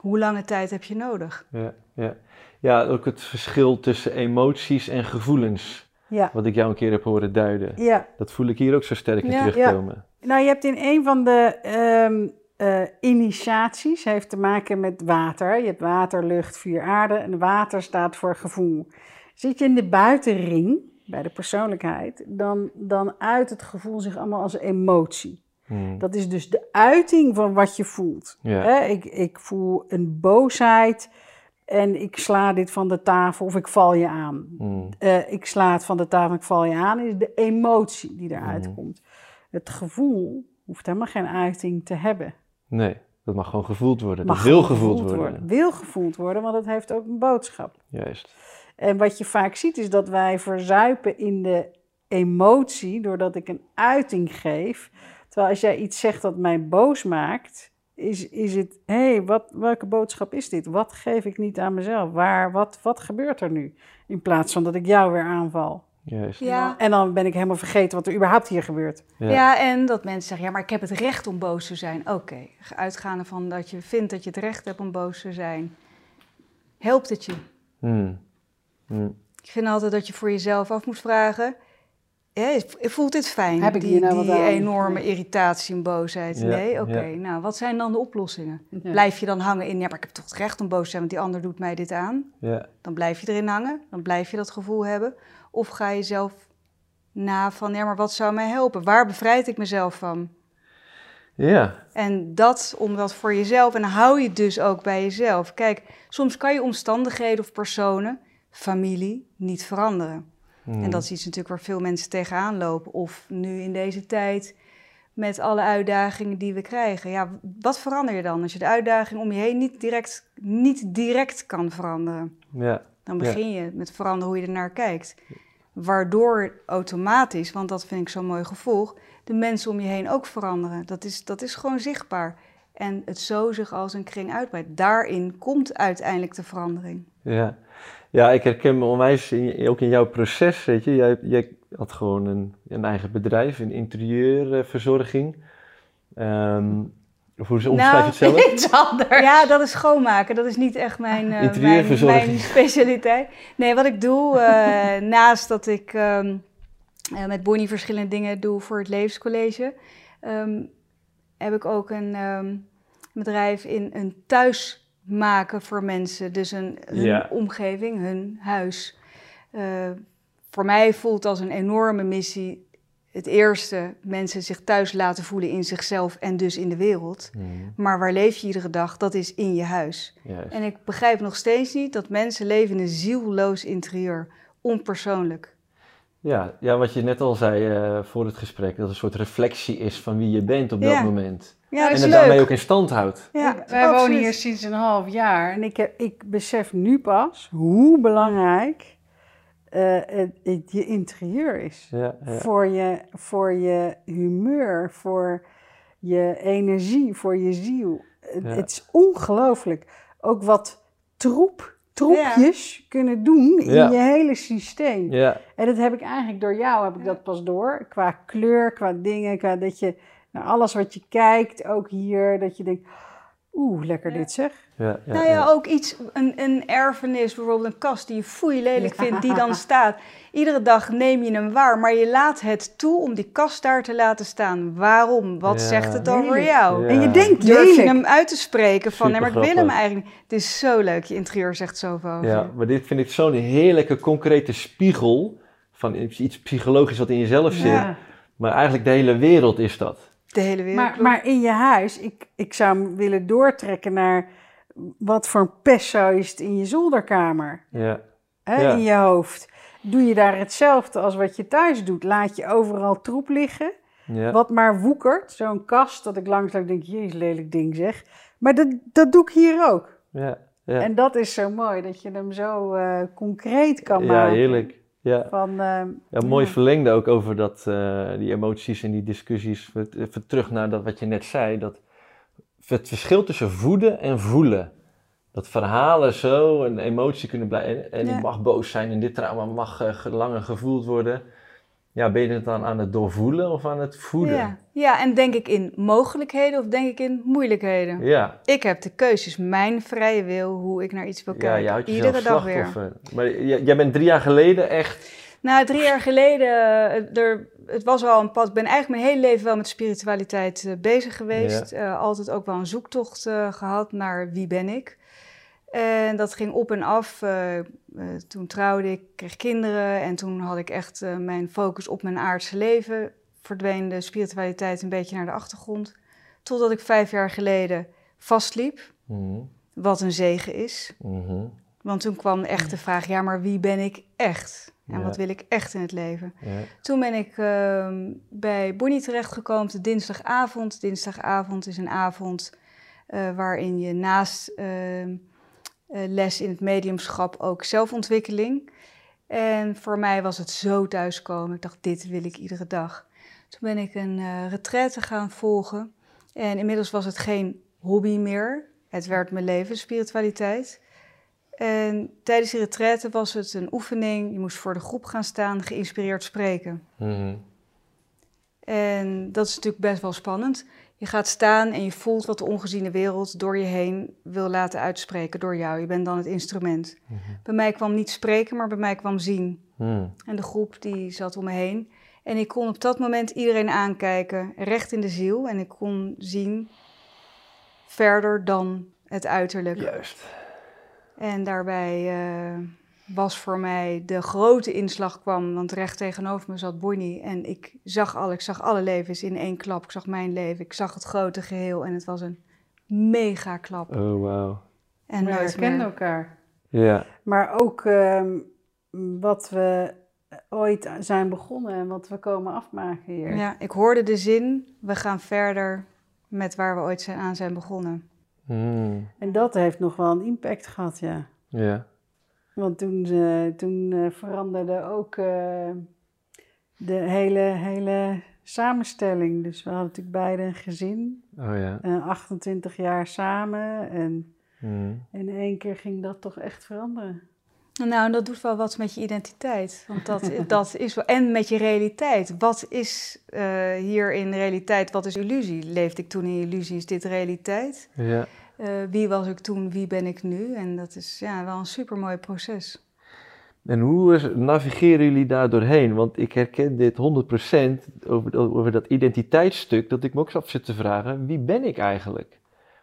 Hoe lange tijd heb je nodig? Ja, ja. ja, ook het verschil tussen emoties en gevoelens. Ja. Wat ik jou een keer heb horen duiden. Ja. Dat voel ik hier ook zo sterk in Ja. terugkomen. Nou, je hebt in een van de ehm, eh, initiaties, heeft te maken met water. Je hebt water, lucht, vuur, aarde. En water staat voor gevoel. Zit je in de buitenring, bij de persoonlijkheid, dan, dan uit het gevoel zich allemaal als emotie. Hmm. Dat is dus de uiting van wat je voelt. Hè, ik, ik voel een boosheid en ik sla dit van de tafel of ik val je aan. Hmm. Eh, ik sla het van de tafel, ik val je aan, is de emotie die eruit Mhm. komt. Het gevoel hoeft helemaal geen uiting te hebben. Nee, dat mag gewoon gevoeld worden. Mag dat wil gevoeld worden. Wil gevoeld worden, want het heeft ook een boodschap. Juist. En wat je vaak ziet is dat wij verzuipen in de emotie doordat ik een uiting geef. Terwijl als jij iets zegt dat mij boos maakt, is, is het, hé, hey, wat, welke boodschap is dit? Wat geef ik niet aan mezelf? Waar, wat, wat gebeurt er nu? In plaats van dat ik jou weer aanval. Juist. Ja. En dan ben ik helemaal vergeten wat er überhaupt hier gebeurt. Ja. Ja. en dat mensen zeggen, ja, maar ik heb het recht om boos te zijn. Oké, uitgaande van dat je vindt dat je het recht hebt om boos te zijn. Helpt het je? Hmm. Hmm. Ik vind altijd dat je voor jezelf af moet vragen. Hè, voelt dit fijn? Heb ik die, hier nou die enorme irritatie en boosheid. Ja, nee, oké. ja. Nou, wat zijn dan de oplossingen? Blijf je dan hangen in, ja, maar ik heb toch het recht om boos te zijn, want die ander doet mij dit aan. Ja. Dan blijf je erin hangen, dan blijf je dat gevoel hebben. Of ga je zelf na van, ja, maar wat zou mij helpen? Waar bevrijd ik mezelf van? Ja. En dat, om dat voor jezelf, en dan hou je het dus ook bij jezelf. Kijk, soms kan je omstandigheden of personen, familie, niet veranderen. Hmm. En dat is iets natuurlijk waar veel mensen tegenaan lopen. Of nu in deze tijd met alle uitdagingen die we krijgen. Ja, wat verander je dan als je de uitdaging om je heen niet direct, niet direct kan veranderen? Ja. Dan Ja. begin je met veranderen hoe je ernaar kijkt. Waardoor automatisch, want dat vind ik zo'n mooi gevolg, de mensen om je heen ook veranderen. Dat is, dat is gewoon zichtbaar. En het zo zich als een kring uitbreidt. Daarin komt uiteindelijk de verandering. Ja. Ja, ik herken me onwijs in, ook in jouw proces, weet je. Jij, jij had gewoon een, een eigen bedrijf in interieurverzorging. Ehm hoe omschrijf je het zelf? Nou, Iets anders. Ja, dat is schoonmaken. Dat is niet echt mijn, eh, mijn, Interieurverzorging. mijn specialiteit. Nee, wat ik doe, eh, naast dat ik ehm, eh, met Bonnie verschillende dingen doe voor het Levenscollege, ehm, heb ik ook een ehm, bedrijf in een thuis maken voor mensen. Dus een, hun Ja. omgeving, hun huis. Eh, voor mij voelt als een enorme missie. Het eerste, mensen zich thuis laten voelen in zichzelf en dus in de wereld. Hmm, Maar waar leef je iedere dag? Dat is in je huis. juist. En ik begrijp nog steeds niet dat mensen leven in een zielloos interieur. Onpersoonlijk. Ja, ja, wat je net al zei eh, voor het gesprek, dat het een soort reflectie is van wie je bent op Ja. dat moment. Ja, dat en is het leuk. daarmee ook in stand houdt. Ja, Wij absoluut. wonen hier sinds een half jaar en ik, heb, ik besef nu pas hoe belangrijk eh, het, het- je interieur is. Ja, ja. Voor, je, voor je humeur, voor je energie, voor je ziel. Het is ongelooflijk. Ook wat troep, troepjes kunnen doen in Ja. je hele systeem. ja. En dat heb ik eigenlijk door jou, heb ik dat pas door. Qua kleur, qua dingen, qua dat je naar alles wat je kijkt, ook hier, dat je denkt, oeh, lekker dit zeg. ja, ja, Nou ja, ook iets, een, een erfenis, bijvoorbeeld een kast die je foei lelijk Ja. vindt, die dan staat. Iedere dag neem je hem waar, maar je laat het toe om die kast daar te laten staan. Waarom? Wat Ja. zegt het over Lelijk. jou? Ja. En je denkt Durf je hem uit te spreken van, nee, maar ik wil hem eigenlijk. Het is zo leuk, je interieur zegt zoveel over. Ja, maar dit vind ik zo'n heerlijke, concrete spiegel van iets iets psychologisch wat in jezelf zit. Ja. Maar eigenlijk de hele wereld is dat. De hele wereld. Maar, maar in je huis, ik, ik zou hem willen doortrekken naar wat voor een pesto is het in je zolderkamer, Ja, hè, Ja. in je hoofd. Doe je daar hetzelfde als wat je thuis doet? Laat je overal troep liggen, ja. wat maar woekert. Zo'n kast dat ik langs loop denk, jezus, lelijk ding zeg. Maar dat, dat doe ik hier ook. ja, ja. En dat is zo mooi, dat je hem zo eh, concreet kan ja maken. heerlijk. Ja. Van, eh, Ja, mooi ja. verlengde ook over dat, eh, die emoties en die discussies. Even terug naar dat wat je net zei. Dat het verschil tussen voeden en voelen. Dat verhalen zo een emotie kunnen blijven. En Ja. die mag boos zijn en dit trauma mag eh, ge- langer gevoeld worden. Ja, ben je het dan aan het doorvoelen of aan het voeden? ja. ja, en denk ik in mogelijkheden of denk ik in moeilijkheden? Ja, Ik heb de keuzes, mijn vrije wil, hoe ik naar iets wil ja kijken. je houdt Iedere dag weer. Maar jij bent drie jaar geleden echt Nou, drie jaar geleden, eh, er, het was wel een pad. Ik ben eigenlijk mijn hele leven wel met spiritualiteit eh, bezig geweest. Eh, altijd ook wel een zoektocht eh, gehad naar wie ben ik. En dat ging op en af. Eh, toen trouwde ik, kreeg kinderen en toen had ik echt eh, mijn focus op mijn aardse leven. Verdween de spiritualiteit een beetje naar de achtergrond. Totdat ik vijf jaar geleden vastliep, Mhm. wat een zegen is. Mhm. Want toen kwam echt de vraag, ja, maar wie ben ik echt? En Ja. wat wil ik echt in het leven? Ja. Toen ben ik ehm, bij Bonnie terechtgekomen op de dinsdagavond. Dinsdagavond is een avond eh, waarin je naast ehm, eh, les in het mediumschap ook zelfontwikkeling. En voor mij was het zo thuiskomen. Ik dacht, dit wil ik iedere dag. Toen ben ik een eh retraite gaan volgen. En inmiddels was het geen hobby meer. Het werd mijn leven, spiritualiteit. En tijdens die retraite was het een oefening. Je moest voor de groep gaan staan, geïnspireerd spreken. Mhm. En dat is natuurlijk best wel spannend. Je gaat staan en je voelt wat de ongeziene wereld door je heen wil laten uitspreken door jou. Je bent dan het instrument. Mhm. Bij mij kwam niet spreken, maar bij mij kwam zien. Mhm. En de groep die zat om me heen. En ik kon op dat moment iedereen aankijken, recht in de ziel. En ik kon zien verder dan het uiterlijk. Juist. En daarbij eh, was voor mij de grote inslag kwam, want recht tegenover me zat Bonnie. En ik zag al, ik zag alle levens in één klap. Ik zag mijn leven, ik zag het grote geheel. En het was een mega klap. Oh, wauw. En we meer. elkaar. Ja. Maar ook ehm, wat we ooit zijn begonnen en wat we komen afmaken hier. Ja, ik hoorde de zin, we gaan verder met waar we ooit zijn, aan zijn begonnen. Mhm. En dat heeft nog wel een impact gehad, ja. Ja. Want toen, eh, toen eh, veranderde ook eh, de hele, hele samenstelling. Dus we hadden natuurlijk beide een gezin, Oh ja. eh, 28 jaar samen. En Mhm. in één keer ging dat toch echt veranderen. Nou, en dat doet wel wat met je identiteit. Want dat, dat is wel. En met je realiteit. Wat is eh, hier in realiteit? Wat is illusie? Leefde ik toen in illusie? Is dit realiteit? Ja. Eh, wie was ik toen? Wie ben ik nu? En dat is ja, wel een supermooi proces. En hoe is- navigeren jullie daar doorheen? Want ik herken dit 100% over, over dat identiteitsstuk, dat ik me ook af zit te vragen, wie ben ik eigenlijk?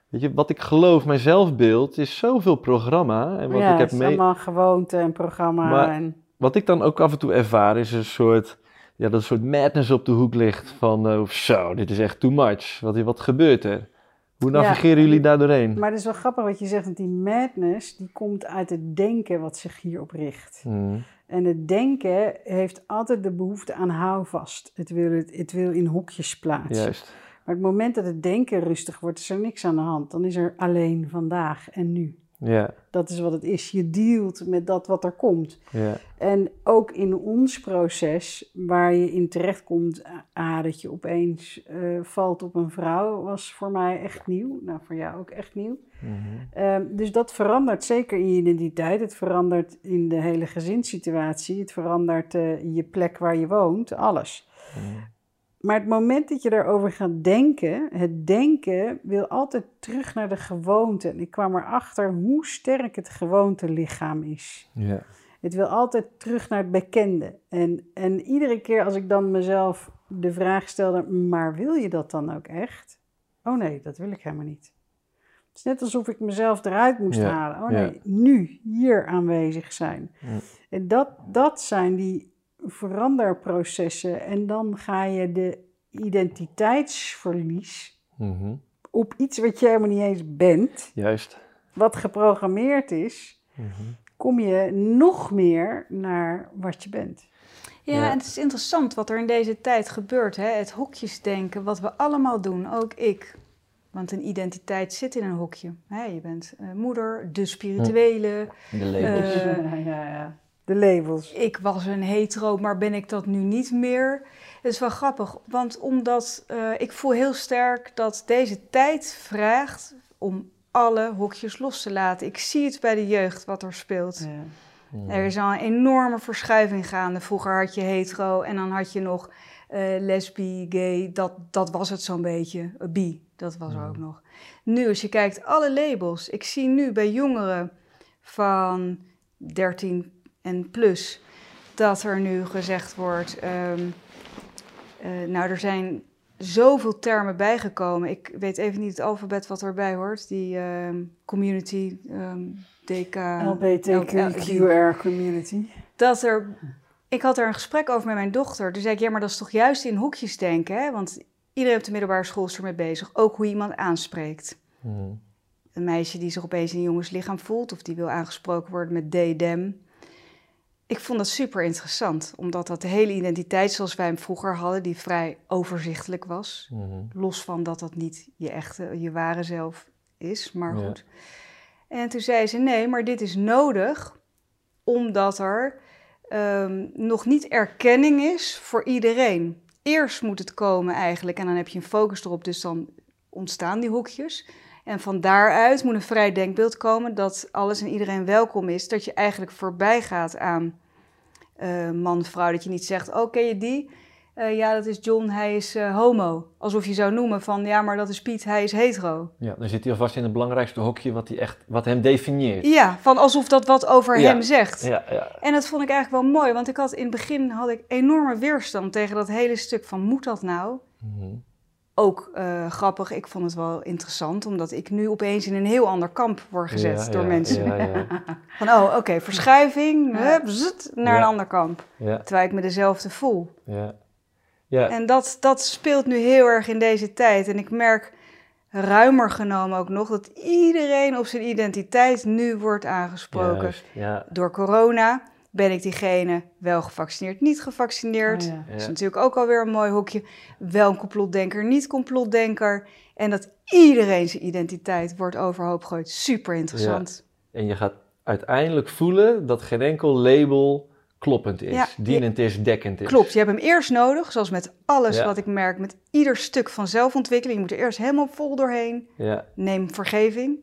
Weet je, wat ik geloof, mijn zelfbeeld, is zoveel programma. En wat, ja, ik heb het is mee, allemaal gewoonte en programma. Maar- en, wat ik dan ook af en toe ervaar, is een soort, ja, dat een soort madness op de hoek ligt. Van, eh, zo, dit is echt too much. Wat, wat gebeurt er? Hoe Ja. navigeren jullie daar doorheen? maar het is wel grappig wat je zegt, want die madness die komt uit het denken wat zich hierop richt. Mhm. En het denken heeft altijd de behoefte aan houvast. Het wil, het, het wil in hokjes plaatsen. Juist. Maar het moment dat het denken rustig wordt, is er niks aan de hand. Dan is er alleen vandaag en nu. Ja, Dat is wat het is. Je dealt met dat wat er komt. ja. En ook in ons proces, waar je in terechtkomt, ah, dat je opeens eh, valt op een vrouw, was voor mij echt nieuw. Nou, voor jou ook echt nieuw. Mhm. Ehm, dus dat verandert zeker in je identiteit. Het verandert in de hele gezinssituatie. Het verandert eh, in je plek waar je woont. Alles. Mhm. Maar het moment dat je daarover gaat denken, het denken wil altijd terug naar de gewoonte. En ik kwam erachter hoe sterk het gewoontelichaam is. Ja. Het wil altijd terug naar het bekende. En, en iedere keer als ik dan mezelf de vraag stelde, maar wil je dat dan ook echt? Oh nee, dat wil ik helemaal niet. Het is net alsof ik mezelf eruit moest Ja, halen. Oh ja. nee, nu, hier aanwezig zijn. Ja. En dat, dat zijn die veranderprocessen. En dan ga je de identiteitsverlies Mhm. op iets wat je helemaal niet eens bent, Juist. wat geprogrammeerd is, Mhm. kom je nog meer naar wat je bent. Ja, Ja. en het is interessant wat er in deze tijd gebeurt. Hè? Het hokjesdenken, wat we allemaal doen, ook ik. Want een identiteit zit in een hokje. Hè? Je bent eh, moeder, de spirituele. De labels. Eh, ja, ja, ja. De labels. ik was een hetero, maar ben ik dat nu niet meer? Het is wel grappig, want omdat eh, ik voel heel sterk dat deze tijd vraagt om alle hokjes los te laten. Ik zie het bij de jeugd wat er speelt. Ja. Er is al een enorme verschuiving gaande. Vroeger had je hetero en dan had je nog eh lesbi, gay. Dat, dat was het zo'n beetje. Eh, Bi, dat was er ook nog. Nu, als je kijkt, alle labels. Ik zie nu bij jongeren van 13 en plus dat er nu gezegd wordt. ehm, eh, nou, er zijn zoveel termen bijgekomen. Ik weet even niet het alfabet wat erbij hoort. Die ehm, community, ehm, DK. LBTQR community. Dat er. Ik had er een gesprek over met mijn dochter. Toen zei ik, ja, maar dat is toch juist in hokjes denken, hè? Want iedereen op de middelbare school is ermee bezig. Ook hoe je iemand aanspreekt. Mhm. Een meisje die zich opeens in een jongenslichaam voelt... of die wil aangesproken worden met they, them. Ik vond dat super interessant. Omdat dat de hele identiteit zoals wij hem vroeger hadden... die vrij overzichtelijk was. Mhm. Los van dat dat niet je echte, je ware zelf is, maar Ja. goed. En toen zei ze, nee, maar dit is nodig omdat er ehm, nog niet erkenning is voor iedereen. Eerst moet het komen eigenlijk en dan heb je een focus erop, dus dan ontstaan die hoekjes. En van daaruit moet een vrij denkbeeld komen dat alles en iedereen welkom is. Dat je eigenlijk voorbij gaat aan eh, man, vrouw. Dat je niet zegt, oh ken je die? Eh, ja, dat is John, hij is eh, homo. Alsof je zou noemen van, ja, maar dat is Piet, hij is hetero. Ja, dan zit hij alvast in het belangrijkste hokje wat, hij echt, wat hem definieert. Ja, van alsof dat wat over Ja. hem zegt. Ja, ja. En dat vond ik eigenlijk wel mooi, want ik had in het begin had ik enorme weerstand tegen dat hele stuk van moet dat nou? Mhm. Ook eh, grappig, ik vond het wel interessant, omdat ik nu opeens in een heel ander kamp word gezet Ja, door ja, mensen. Ja, ja, Van oh, oké, verschuiving, hup, zut, naar Ja. een ander kamp. ja, Terwijl ik me dezelfde voel. ja. Ja, En dat, dat speelt nu heel erg in deze tijd. En ik merk ruimer genomen ook nog dat iedereen op zijn identiteit nu wordt aangesproken. juist, ja. Door corona ben ik diegene wel gevaccineerd, niet gevaccineerd. Oh, ja. Dat is Ja. natuurlijk ook alweer een mooi hoekje. Wel een complotdenker, niet complotdenker. En dat iedereen zijn identiteit wordt overhoop gegooid. Super interessant. En je gaat uiteindelijk voelen dat geen enkel label kloppend is, Ja, dienend is, dekkend is. Klopt, je hebt hem eerst nodig, zoals met alles Ja. wat ik merk, met ieder stuk van zelfontwikkeling. Je moet er eerst helemaal vol doorheen. Ja, Neem vergeving,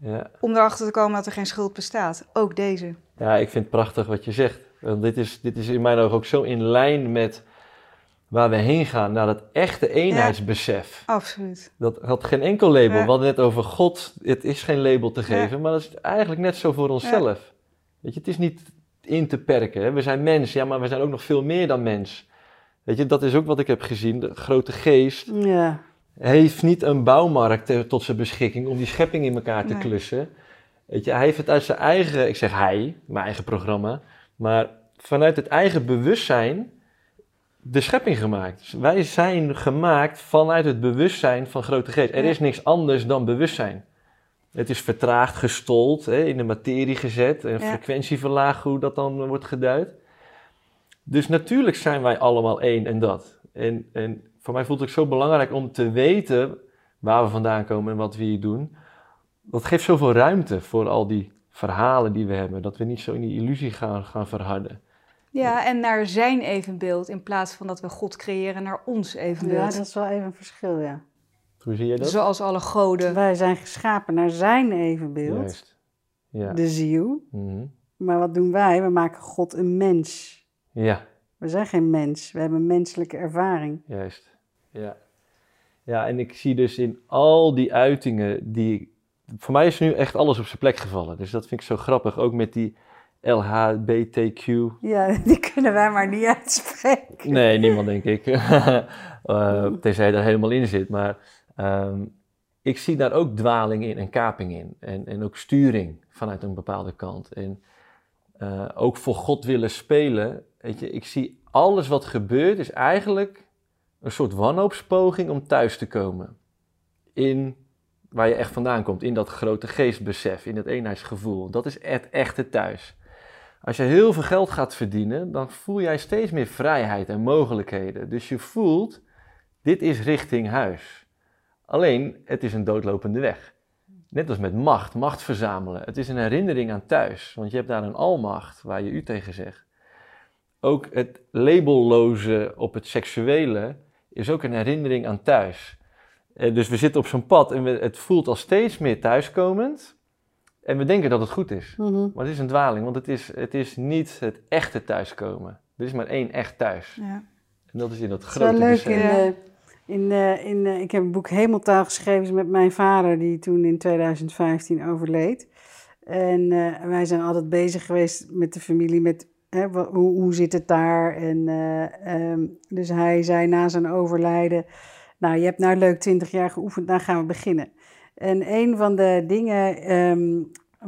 ja. om erachter te komen dat er geen schuld bestaat. Ook deze. Ja, ik vind het prachtig wat je zegt. Want dit is, dit is in mijn ogen ook zo in lijn met waar we heen gaan, naar dat echte eenheidsbesef. Absoluut. Dat had geen enkel label. Ja. We hadden net over God. Het is geen label te geven, maar dat is eigenlijk net zo voor onszelf. Weet je, het is niet in te perken. Hè? We zijn mens, ja, maar we zijn ook nog veel meer dan mens. Weet je, dat is ook wat ik heb gezien. De grote geest Ja. heeft niet een bouwmarkt eh, tot zijn beschikking om die schepping in elkaar te Nee. klussen. Weet je, hij heeft het uit zijn eigen, ik zeg hij, mijn eigen programma, maar vanuit het eigen bewustzijn de schepping gemaakt. Dus wij zijn gemaakt vanuit het bewustzijn van grote geest. Er is niks anders dan bewustzijn. Het is vertraagd, gestold, hè, in de materie gezet, een Ja. frequentie verlaagd, hoe dat dan wordt geduid. Dus natuurlijk zijn wij allemaal één en dat. En, en voor mij voelt het ook zo belangrijk om te weten waar we vandaan komen en wat we hier doen. Dat geeft zoveel ruimte voor al die verhalen die we hebben. Dat we niet zo in die illusie gaan, gaan verharden. Ja, en naar zijn evenbeeld in plaats van dat we God creëren naar ons ja, evenbeeld. dat is wel even een verschil, ja. Hoe zie jij dat? Zoals alle goden. Wij zijn geschapen naar zijn evenbeeld, Juist. Ja. de ziel. Mhm. Maar wat doen wij? We maken God een mens. ja, We zijn geen mens, we hebben een menselijke ervaring. juist. Ja. ja, en ik zie dus in al die uitingen die... Voor mij is nu echt alles op zijn plek gevallen. Dus dat vind ik zo grappig. Ook met die LHBTQ Ja, die kunnen wij maar niet uitspreken. Nee, niemand denk ik. Eh, tenzij je daar helemaal in zit. Maar ehm, ik zie daar ook dwaling in en kaping in. En, en ook sturing vanuit een bepaalde kant. En eh, ook voor God willen spelen. Weet je, ik zie alles wat gebeurt is eigenlijk een soort wanhoopspoging om thuis te komen. In waar je echt vandaan komt. In dat grote geestbesef, in dat eenheidsgevoel. Dat is het echte thuis. Als je heel veel geld gaat verdienen, dan voel jij steeds meer vrijheid en mogelijkheden. Dus je voelt, dit is richting huis. Alleen, het is een doodlopende weg. Net als met macht, macht verzamelen. Het is een herinnering aan thuis, want je hebt daar een almacht waar je u tegen zegt. Ook het labelloze op het seksuele is ook een herinnering aan thuis. Eh, Dus we zitten op zo'n pad en we, het voelt al steeds meer thuiskomend. En we denken dat het goed is. Mhm. Maar het is een dwaling, want het is, het is niet het echte thuiskomen. Er is maar één echt thuis. Ja. En dat is in dat grote leuk. In, eh, in, eh, in, ik heb een boek Hemeltaal geschreven met mijn vader, die toen in 2015 overleed. En wij zijn altijd bezig geweest met de familie met hè, hoe, hoe zit het daar? En, eh, ehm, dus hij zei na zijn overlijden, nou je hebt nou leuk 20 jaar geoefend, dan gaan we beginnen. En een van de dingen ehm,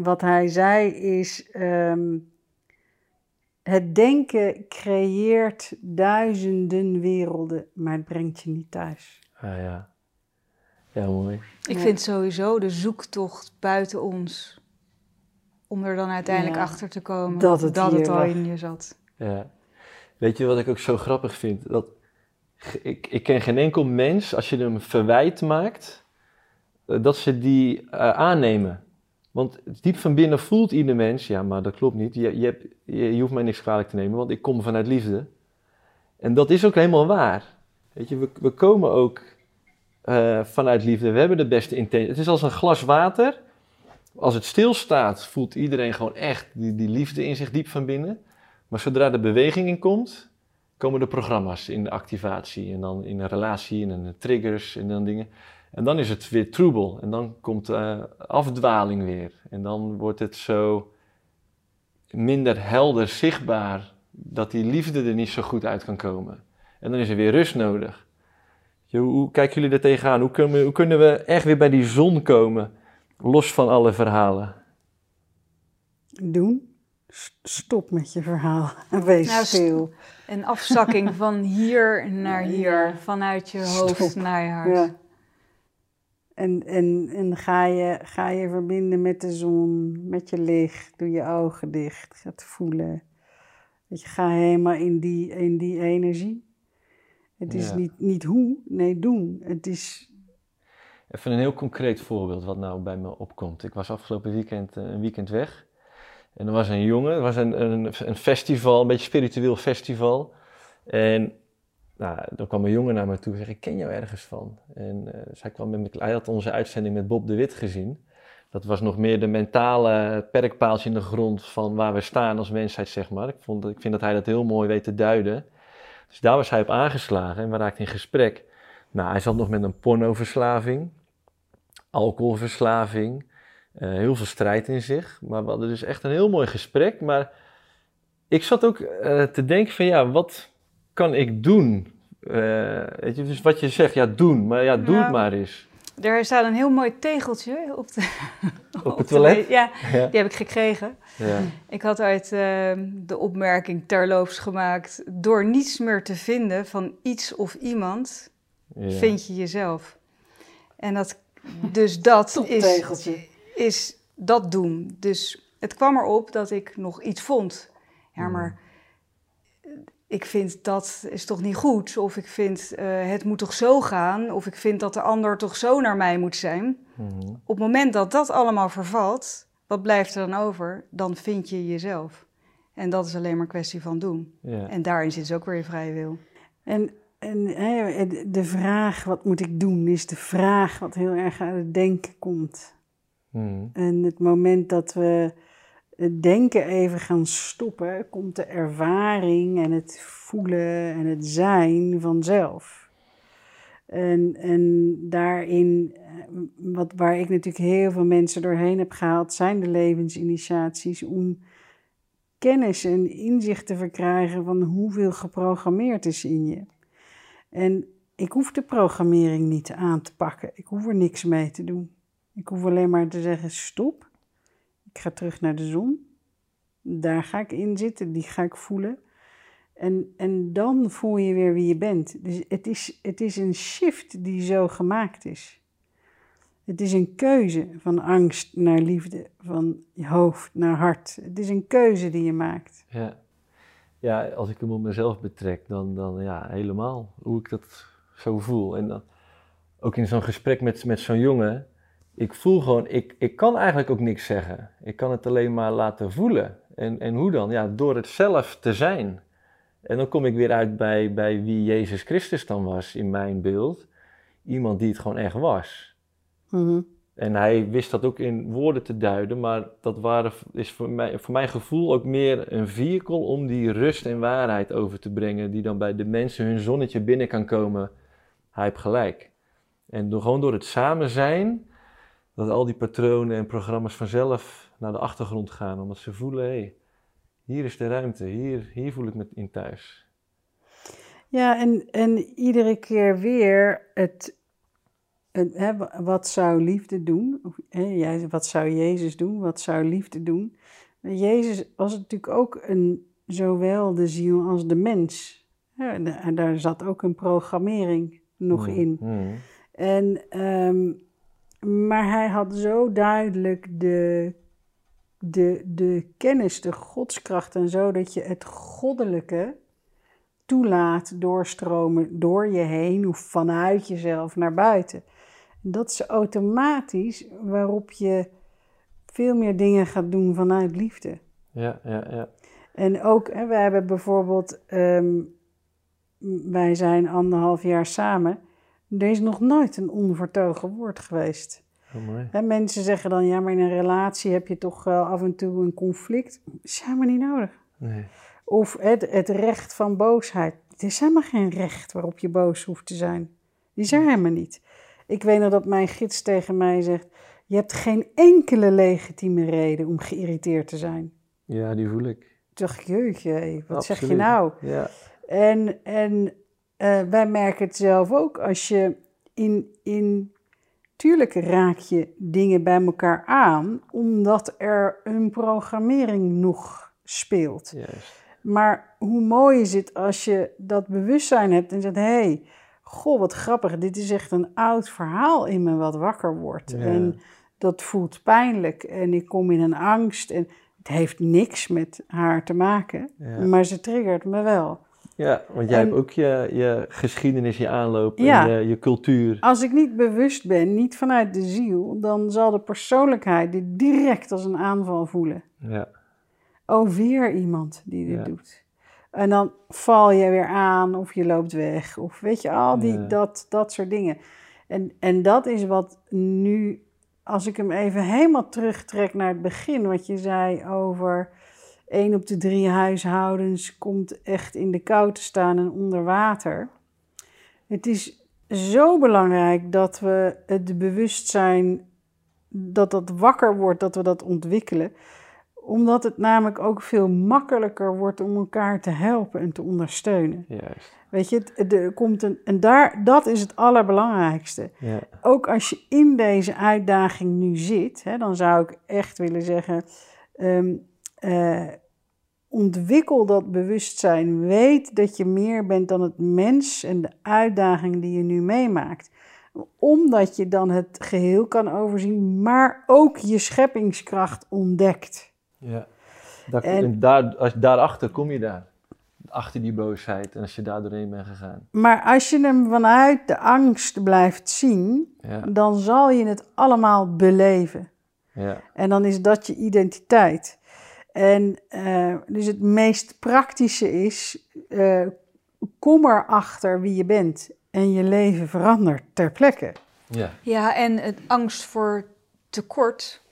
wat hij zei is, ehm, het denken creëert duizenden werelden, maar het brengt je niet thuis. Ah, ja. Ja, mooi. Ik Ja. vind sowieso de zoektocht buiten ons. Om er dan uiteindelijk Ja, achter te komen dat het dat het al in je zat. Ja. Weet je wat ik ook zo grappig vind? Dat, ik, ik ken geen enkel mens, als je hem verwijt maakt, eh, dat ze die eh, aannemen. Want diep van binnen voelt ieder mens, ja, maar dat klopt niet. Je, je, hebt, je, hoeft mij niks kwalijk te nemen, want ik kom vanuit liefde. En dat is ook helemaal waar. Weet je, we, komen ook eh, vanuit liefde. We hebben de beste intentie. Het is als een glas water. Als het stilstaat, voelt iedereen gewoon echt die, die liefde in zich diep van binnen. Maar zodra er beweging in komt, komen de programma's in de activatie. En dan in een relatie en dan de triggers en dan dingen. En dan is het weer troebel. En dan komt eh, afdwaling weer. En dan wordt het zo minder helder zichtbaar dat die liefde er niet zo goed uit kan komen. En dan is er weer rust nodig. Je, Hoe, hoe kijken jullie er tegenaan? Hoe kunnen, we, hoe kunnen we echt weer bij die zon komen, los van alle verhalen? Doen. Stop met je verhaal. Wees Nou, st- stil. Een afzakking van hier naar hier, Ja. vanuit je hoofd Stop. naar je hart. Ja. En, en, en ga, je, ga je verbinden met de zon, met je licht, doe je ogen dicht, ga het voelen. Dat je ga helemaal in die, in die energie. Het is Ja. niet, niet hoe, nee doen. Het is, Even een heel concreet voorbeeld wat nou bij me opkomt. Ik was afgelopen weekend eh, een weekend weg. En er was een jongen, er was een, een, een festival, een beetje spiritueel festival. En nou, dan kwam een jongen naar me toe en zei, ik ken jou ergens van. En dus hij, kwam met me, hij had onze uitzending met Bob de Wit gezien. Dat was nog meer de mentale perkpaaltje in de grond van waar we staan als mensheid, zeg maar. Ik, vond, ik vind dat hij dat heel mooi weet te duiden. Dus daar was hij op aangeslagen en we raakten in gesprek. Nou, hij zat nog met een pornoverslaving, alcoholverslaving, eh, heel veel strijd in zich. Maar we hadden dus echt een heel mooi gesprek. Maar ik zat ook eh, te denken van ja, wat kan ik doen? Eh, weet je, dus wat je zegt, ja, doen. Maar ja, doe het maar eens. Er staat een heel mooi tegeltje op, de, Op het de- toilet? ja, Ja. die heb ik gekregen. ja. Ik had uit eh, de opmerking terloops gemaakt... door niets meer te vinden van iets of iemand, ja. vind je jezelf. En dat, dus dat is, Toptegeltje. Is dat doen. Dus het kwam erop dat ik nog iets vond. Ja, maar ik vind dat is toch niet goed? Of ik vind eh, het moet toch zo gaan? Of ik vind dat de ander toch zo naar mij moet zijn? Mhm. Op het moment dat dat allemaal vervalt, wat blijft er dan over? Dan vind je jezelf. En dat is alleen maar een kwestie van doen. ja. En daarin zit dus ook weer je vrije wil. En, en hè, de vraag, wat moet ik doen, is de vraag wat heel erg uit het denken komt. Mhm. En het moment dat we het denken even gaan stoppen, komt de ervaring en het voelen en het zijn vanzelf. En, en daarin, eh, wat, waar ik natuurlijk heel veel mensen doorheen heb gehaald, zijn de levensinitiaties om kennis en inzicht te verkrijgen van hoeveel geprogrammeerd is in je. En ik hoef de programmering niet aan te pakken. Ik hoef er niks mee te doen. Ik hoef alleen maar te zeggen: stop. Ik ga terug naar de zon. Daar ga ik in zitten, die ga ik voelen. En, en dan voel je weer wie je bent. Dus het is, het is een shift die zo gemaakt is. Het is een keuze van angst naar liefde, van je hoofd naar hart. Het is een keuze die je maakt. Ja. ja, als ik hem op mezelf betrek, dan, dan ja, helemaal hoe ik dat zo voel. En dan ook in zo'n gesprek met, met zo'n jongen, ik voel gewoon, ik, ik kan eigenlijk ook niks zeggen. Ik kan het alleen maar laten voelen. En, en hoe dan? Ja, door het zelf te zijn. En dan kom ik weer uit bij, bij wie Jezus Christus dan was in mijn beeld. Iemand die het gewoon echt was. Mhm. En hij wist dat ook in woorden te duiden, maar dat waren, is voor, mij, voor mijn gevoel ook meer een vehicle om die rust en waarheid over te brengen, die dan bij de mensen hun zonnetje binnen kan komen. Hij heeft gelijk. En door, gewoon door het samen zijn, dat al die patronen en programma's vanzelf naar de achtergrond gaan, omdat ze voelen, hé, hey, Hier is de ruimte, hier, hier voel ik me in thuis. Ja, en, en iedere keer weer het, het hè, wat zou liefde doen? Of, hè, jij, wat zou Jezus doen? Wat zou liefde doen? Jezus was natuurlijk ook een, zowel de ziel als de mens. Ja, en daar zat ook een programmering nog Mm, in. mm. En, ehm, maar hij had zo duidelijk de, de, de kennis, de godskracht en zo, dat je het goddelijke toelaat doorstromen door je heen of vanuit jezelf naar buiten. En dat is automatisch waarop je veel meer dingen gaat doen vanuit liefde. Ja, ja, ja. En ook, hè, wij hebben bijvoorbeeld, ehm, wij zijn anderhalf jaar samen. Er is nog nooit een onvertogen woord geweest. Mooi. Hè, mensen zeggen dan, ja, maar in een relatie heb je toch wel af en toe een conflict. Dat is helemaal niet nodig. Nee. Of het, het recht van boosheid. Het is helemaal geen recht waarop je boos hoeft te zijn. Die is er helemaal niet. Ik weet nog dat mijn gids tegen mij zegt, je hebt geen enkele legitieme reden om geïrriteerd te zijn. Ja, die voel ik. Toen dacht ik, jeetje, wat zeg je nou? Ja. En, en eh, wij merken het zelf ook. Als je in, in. Tuurlijk raak je dingen bij elkaar aan, omdat er een programmering nog speelt. Juist. Maar hoe mooi is het als je dat bewustzijn hebt en zegt: hé, hey, goh, wat grappig, dit is echt een oud verhaal in me wat wakker wordt. Ja. En dat voelt pijnlijk en ik kom in een angst. En het heeft niks met haar te maken, Ja. maar ze triggert me wel. Ja, want jij En- hebt ook je, je geschiedenis, je aanloop Ja. en je, je cultuur. Als ik niet bewust ben, niet vanuit de ziel, dan zal de persoonlijkheid dit direct als een aanval voelen. Ja, Oh, weer iemand die dit Ja. doet. En dan val je weer aan of je loopt weg. Of weet je, al die, Ja. dat, dat soort dingen. En, en dat is wat nu, als ik hem even helemaal terugtrek naar het begin, wat je zei over één op de drie huishoudens komt echt in de kou te staan en onder water. Het is zo belangrijk dat we het bewustzijn, dat dat wakker wordt, dat we dat ontwikkelen omdat het namelijk ook veel makkelijker wordt om elkaar te helpen en te ondersteunen. juist. Weet je, er komt een, en daar, dat is het allerbelangrijkste. Ja, Ook als je in deze uitdaging nu zit, hè, dan zou ik echt willen zeggen: ehm, eh, ontwikkel dat bewustzijn. Weet dat je meer bent dan het mens en de uitdaging die je nu meemaakt. Omdat je dan het geheel kan overzien, maar ook je scheppingskracht ontdekt. ja. Daar, En- en daar, als, daarachter kom je daar. Achter die boosheid en als je daar doorheen bent gegaan. Maar als je hem vanuit de angst blijft zien, Ja, dan zal je het allemaal beleven. ja, En dan is dat je identiteit. En eh, dus het meest praktische is, eh, kom erachter wie je bent. En je leven verandert ter plekke. ja. Ja, en het angst voor tekort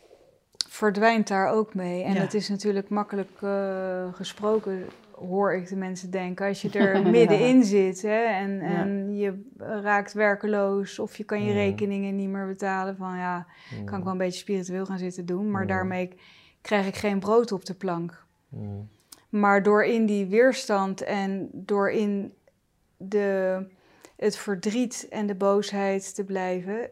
verdwijnt daar ook mee. En Ja. dat is natuurlijk makkelijk eh, gesproken, hoor ik de mensen denken. Als je er middenin zit hè, en, en je raakt werkeloos of je kan je Ja. rekeningen niet meer betalen. Van ja, kan ik wel een beetje spiritueel gaan zitten doen, maar Ja. daarmee krijg ik geen brood op de plank. Mm. Maar door in die weerstand en door in de, het verdriet en de boosheid te blijven,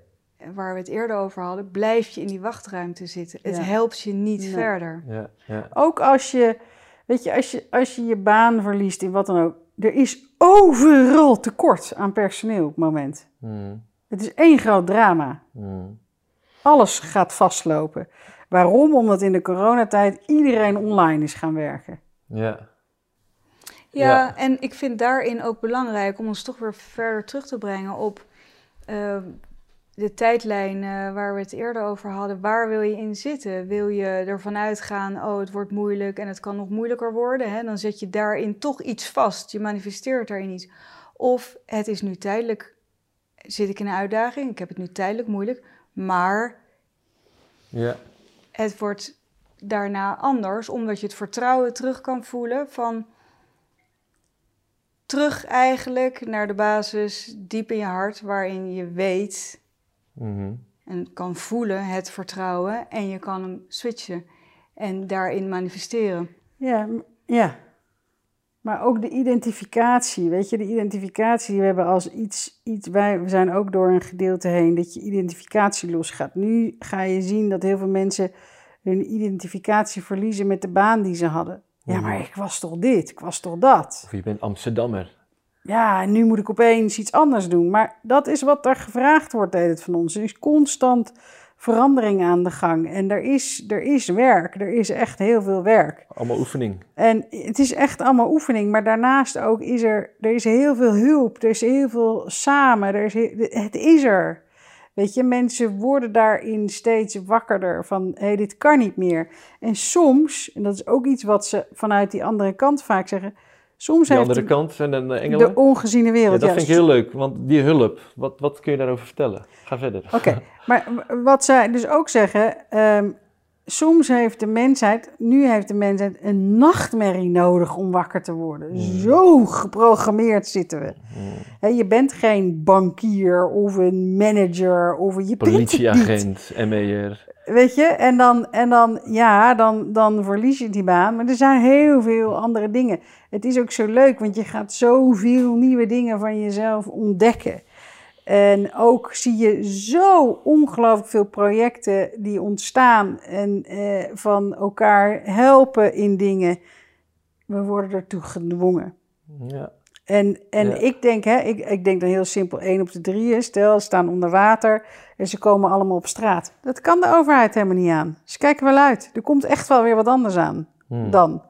waar we het eerder over hadden, blijf je in die wachtruimte zitten. Het helpt je niet Nee. verder. ja, ja. Ook als je, weet je, als je, als je je baan verliest in wat dan ook. Er is overal tekort aan personeel op het moment. Mm. Het is één groot drama. Mm. Alles gaat vastlopen. Waarom? Omdat in de coronatijd iedereen online is gaan werken. Ja, Ja, Ja. en ik vind daarin ook belangrijk om ons toch weer verder terug te brengen op eh, de tijdlijn eh, waar we het eerder over hadden. Waar wil je in zitten? Wil je ervan uitgaan, oh het wordt moeilijk en het kan nog moeilijker worden? Hè? Dan zet je daarin toch iets vast. Je manifesteert daarin iets. Of het is nu tijdelijk, zit ik in een uitdaging, ik heb het nu tijdelijk moeilijk, maar ja, het wordt daarna anders, omdat je het vertrouwen terug kan voelen van terug eigenlijk naar de basis diep in je hart, waarin je weet Mhm. en kan voelen het vertrouwen en je kan hem switchen en daarin manifesteren. Ja, Ja. Maar ook de identificatie, weet je, de identificatie die we hebben als iets, iets wij we zijn ook door een gedeelte heen dat je identificatie losgaat. Nu ga je zien dat heel veel mensen hun identificatie verliezen met de baan die ze hadden. Ja, maar ik was toch dit, ik was toch dat. Of je bent Amsterdammer. Ja, en nu moet ik opeens iets anders doen. Maar dat is wat er gevraagd wordt deed het van ons. Is constant verandering aan de gang. En er is, er is werk, er is echt heel veel werk. Allemaal oefening. En het is echt allemaal oefening, maar daarnaast ook is er, er is heel veel hulp, er is heel veel samen, er is, he- het is er. Weet je, mensen worden daarin steeds wakkerder van, hé, hey, dit kan niet meer. En soms, en dat is ook iets wat ze vanuit die andere kant vaak zeggen, soms heeft andere de, kant en dan de engelen. de ongeziene ja, wereld... dat ja, vind ik heel leuk, want die hulp, wat, wat kun je daarover vertellen? Ga verder. Oké, maar wat zij dus ook zeggen, ehm, soms heeft de mensheid, nu heeft de mensheid een nachtmerrie nodig om wakker te worden. Zo geprogrammeerd zitten we. Hè, je bent geen bankier of een manager of een- je. Politieagent, MER. Weet je, en dan, en dan ja, dan, dan verlies je die baan. Maar er zijn heel veel andere dingen. Het is ook zo leuk, want je gaat zoveel nieuwe dingen van jezelf ontdekken. En ook zie je zo ongelooflijk veel projecten die ontstaan en eh, van elkaar helpen in dingen. We worden ertoe gedwongen. Ja. En, en Ja. ik denk, hè, ik, ik denk dan heel simpel, één op de drieën, stel, staan onder water en ze komen allemaal op straat. Dat kan de overheid helemaal niet aan. Ze kijken wel uit. Er komt echt wel weer wat anders aan Hmm. dan.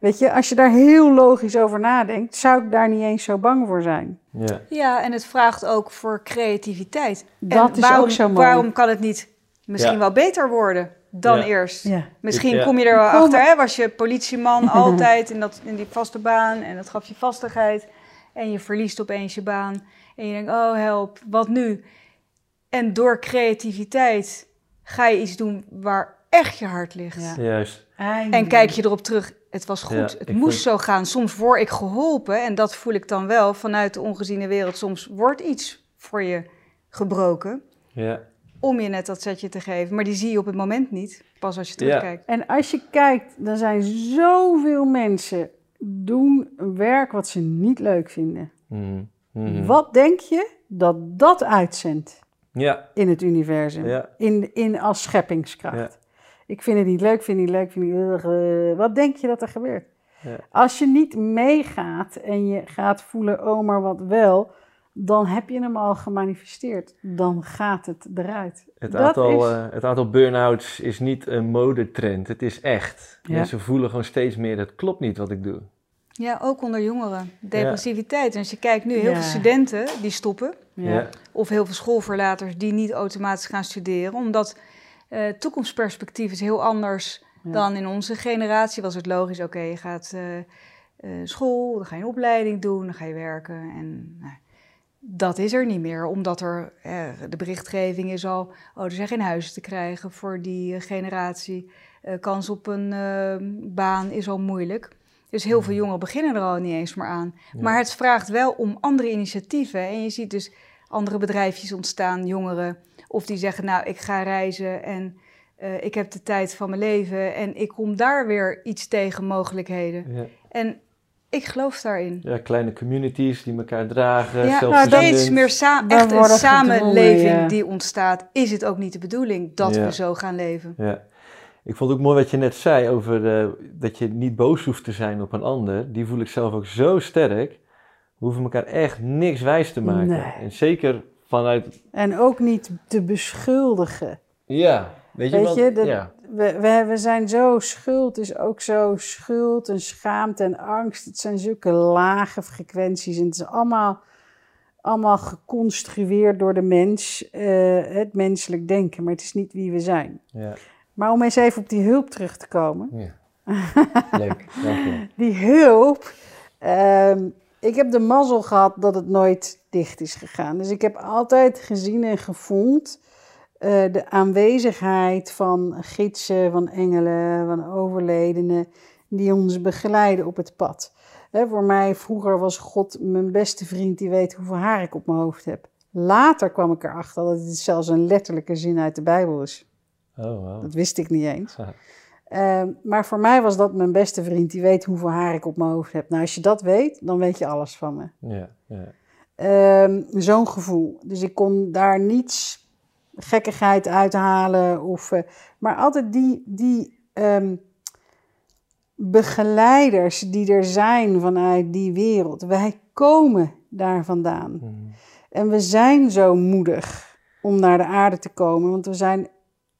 Weet je, als je daar heel logisch over nadenkt, zou ik daar niet eens zo bang voor zijn. Ja. Ja, en het vraagt ook voor creativiteit. Dat en is waarom, ook zo mooi. Waarom kan het niet misschien Ja. wel beter worden dan Ja. eerst? Ja. Misschien ja. kom je er wel Kom- achter, hè? was je politieman altijd in, dat, in die vaste baan en dat gaf je vastigheid. En je verliest opeens je baan en je denkt, oh help, wat nu? En door creativiteit ga je iets doen waar echt je hart ligt. Ja. Juist. En kijk je erop terug, het was goed, Ja, het moest vind- zo gaan. Soms word ik geholpen en dat voel ik dan wel vanuit de ongeziene wereld. Soms wordt iets voor je gebroken Ja. om je net dat setje te geven. Maar die zie je op het moment niet, pas als je Ja. terugkijkt. En als je kijkt, dan zijn zoveel mensen doen werk wat ze niet leuk vinden. Mhm. Mhm. Wat denk je dat dat uitzendt Ja. in het universum? Ja. In, in als scheppingskracht. Ja. Ik vind het niet leuk, vind het niet leuk, vind het niet leuk. eh, wat denk je dat er gebeurt? Ja. Als je niet meegaat en je gaat voelen, oh maar wat wel, dan heb je hem al gemanifesteerd. Dan gaat het eruit. Het Dat aantal, is- eh, het aantal burn-outs is niet een modetrend, het is echt. Ja. Mensen voelen gewoon steeds meer, het klopt niet wat ik doe. Ja, ook onder jongeren. Depressiviteit. En als je kijkt nu, heel Ja. veel studenten die stoppen. Ja. Of heel veel schoolverlaters die niet automatisch gaan studeren. Omdat eh toekomstperspectief is heel anders Ja. dan in onze generatie. Was het logisch, oké, je gaat eh, eh, school, dan ga je een opleiding doen, dan ga je werken. En nou, dat is er niet meer, omdat er eh, de berichtgeving is al... Oh, er zijn geen huizen te krijgen voor die generatie. Eh, kans op een eh, baan is al moeilijk. Dus heel veel jongeren beginnen er al niet eens meer aan. Maar het vraagt wel om andere initiatieven. En je ziet dus andere bedrijfjes ontstaan, jongeren. Of die zeggen, nou, ik ga reizen en eh, ik heb de tijd van mijn leven. En ik kom daar weer iets tegen mogelijkheden. Ja. En ik geloof daarin. Ja, kleine communities die elkaar dragen, Ja, zelfverzindend. steeds meer sa- We echt een samenleving ja. die ontstaat. Is het ook niet de bedoeling dat Ja. we zo gaan leven? Ja. Ik vond het ook mooi wat je net zei over eh, dat je niet boos hoeft te zijn op een ander. Die voel ik zelf ook zo sterk. We hoeven elkaar echt niks wijs te maken. Nee. En zeker vanuit... En ook niet te beschuldigen. Ja, weet je Weet wel? dat- ja. We, we, we zijn zo schuld, is ook zo schuld en schaamte en angst. Het zijn zulke lage frequenties en het is allemaal, allemaal geconstrueerd door de mens, eh, het menselijk denken, maar het is niet wie we zijn. Ja. Maar om eens even op die hulp terug te komen. ja. Leuk, dank je. Die hulp, ehm, ik heb de mazzel gehad dat het nooit dicht is gegaan. Dus ik heb altijd gezien en gevoeld eh, de aanwezigheid van gidsen, van engelen, van overledenen, die ons begeleiden op het pad. Voor mij vroeger was God mijn beste vriend die weet hoeveel haar ik op mijn hoofd heb. Later kwam ik erachter dat het zelfs een letterlijke zin uit de Bijbel is. Oh, wow. Dat wist ik niet eens. Ehm, maar voor mij was dat mijn beste vriend. Die weet hoeveel haar ik op mijn hoofd heb. Nou, als je dat weet, dan weet je alles van me. Ja, ja. Ehm, Zo'n gevoel. Dus ik kon daar niets gekkigheid uithalen. Of, eh, maar altijd die, die ehm, begeleiders die er zijn vanuit die wereld. Wij komen daar vandaan. Mhm. En we zijn zo moedig om naar de aarde te komen. Want we zijn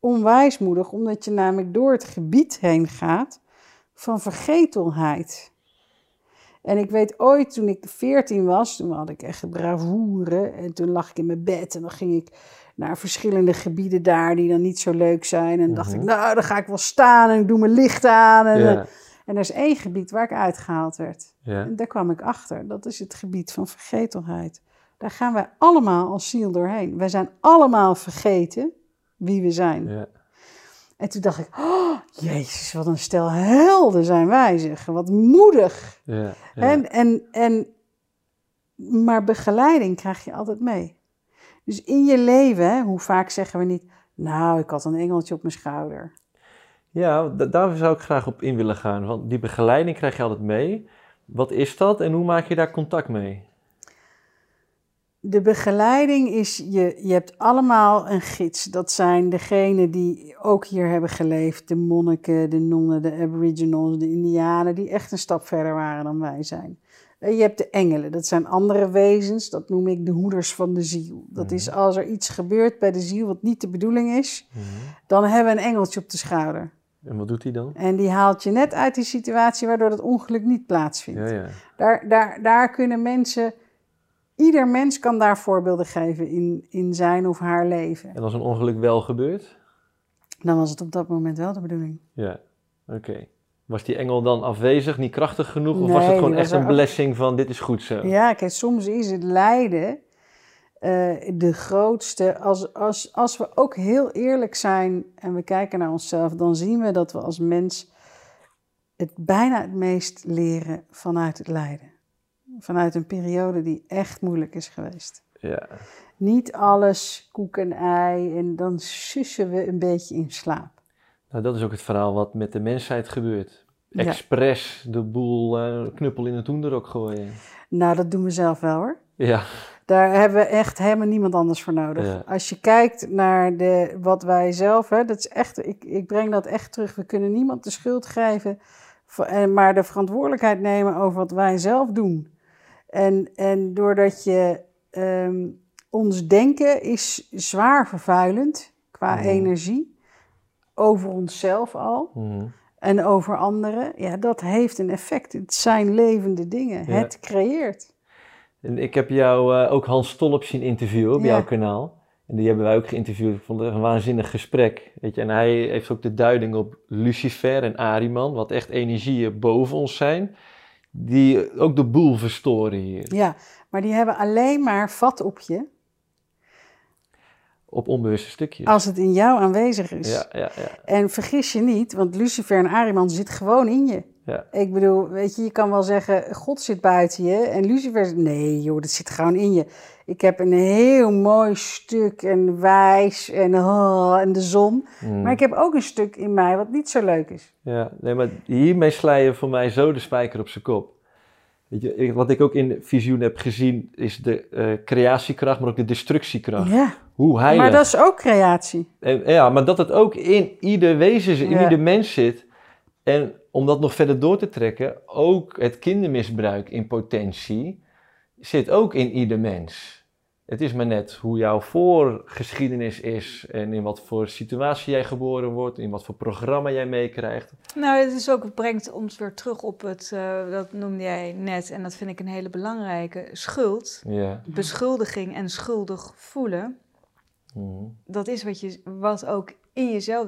onwijs moedig, omdat je namelijk door het gebied heen gaat van vergetelheid. En ik weet ooit, toen ik 14 was, toen had ik echt bravoure. En toen lag ik in mijn bed en dan ging ik naar verschillende gebieden daar die dan niet zo leuk zijn. En dacht Mhm. ik, nou, dan ga ik wel staan en ik doe mijn licht aan. En, Ja, en er is één gebied waar ik uitgehaald werd. En daar kwam ik achter. Dat is het gebied van vergetelheid. Daar gaan wij allemaal als ziel doorheen. Wij zijn allemaal vergeten wie we zijn. ja. En toen dacht ik, oh, jezus, wat een stel helden zijn wij, zeg. Wat moedig. ja, ja. En, en, en, maar begeleiding krijg je altijd mee. Dus in je leven, hè, hoe vaak zeggen we niet... Nou, ik had een engeltje op mijn schouder. Ja, da- daar zou ik graag op in willen gaan. Want die begeleiding krijg je altijd mee. Wat is dat en hoe maak je daar contact mee? De begeleiding is, je, je hebt allemaal een gids. Dat zijn degenen die ook hier hebben geleefd. De monniken, de nonnen, de aboriginals, de indianen. Die echt een stap verder waren dan wij zijn. En je hebt de engelen. Dat zijn andere wezens. Dat noem ik de hoeders van de ziel. Dat is als er iets gebeurt bij de ziel wat niet de bedoeling is. Dan hebben we een engeltje op de schouder. En wat doet hij dan? En die haalt je net uit die situatie waardoor dat ongeluk niet plaatsvindt. Ja, ja. Daar, daar, daar kunnen mensen, ieder mens kan daar voorbeelden geven in, in zijn of haar leven. En als een ongeluk wel gebeurt? Dan was het op dat moment wel de bedoeling. Ja, oké. Was die engel dan afwezig, niet krachtig genoeg? Of was het gewoon echt een blessing van dit is goed zo? Ja, kijk, soms is het lijden eh, de grootste. Als, als, als we ook heel eerlijk zijn en we kijken naar onszelf, dan zien we dat we als mens het bijna het meest leren vanuit het lijden. Vanuit een periode die echt moeilijk is geweest. Ja, Niet alles koek en ei en dan sussen we een beetje in slaap. nou dat is ook het verhaal wat met de mensheid gebeurt. Ja. Expres de boel eh, knuppel in het hoenderok gooien. Nou, dat doen we zelf wel hoor. Ja, Daar hebben we echt helemaal niemand anders voor nodig. Ja. Als je kijkt naar de, wat wij zelf, hè, dat is echt, ik, ik breng dat echt terug. We kunnen niemand de schuld geven, maar de verantwoordelijkheid nemen over wat wij zelf doen. En, en doordat je ehm, ons denken is zwaar vervuilend qua Mhm. energie, over onszelf al Mhm. en over anderen, ja, dat heeft een effect. Het zijn levende dingen. Ja. Het creëert. En ik heb jou eh, ook Hans Stolp zien interviewen op Ja. jouw kanaal. En die hebben wij ook geïnterviewd. Ik vond het een waanzinnig gesprek. Weet je? En hij heeft ook de duiding op Lucifer en Ariman, wat echt energieën boven ons zijn, die ook de boel verstoren hier. Ja, maar die hebben alleen maar vat op je Op onbewuste stukjes. als het in jou aanwezig is. Ja, ja, ja. En vergis je niet, want Lucifer en Ariman zit gewoon in je. Ja. Ik bedoel, weet je, je kan wel zeggen, God zit buiten je. En Lucifer nee joh, dat zit gewoon in je. Ik heb een heel mooi stuk en wijs en, oh, en de zon. Mm. Maar ik heb ook een stuk in mij wat niet zo leuk is. Ja, nee, maar hiermee sla je voor mij zo de spijker op zijn kop. Weet je, wat ik ook in visioen heb gezien, is de eh, creatiekracht, maar ook de destructiekracht. Ja, Hoe heilig. maar dat is ook creatie. En, ja, maar dat het ook in ieder wezen in Ja. ieder mens zit. En om dat nog verder door te trekken, ook het kindermisbruik in potentie zit ook in ieder mens. Het is maar net hoe jouw voorgeschiedenis is en in wat voor situatie jij geboren wordt, in wat voor programma jij meekrijgt. Nou, het is ook, het brengt ons weer terug op het, eh, dat noemde jij net, en dat vind ik een hele belangrijke, schuld. Ja. Beschuldiging en schuldig voelen, Mhm. dat is wat, je, wat ook in jezelf,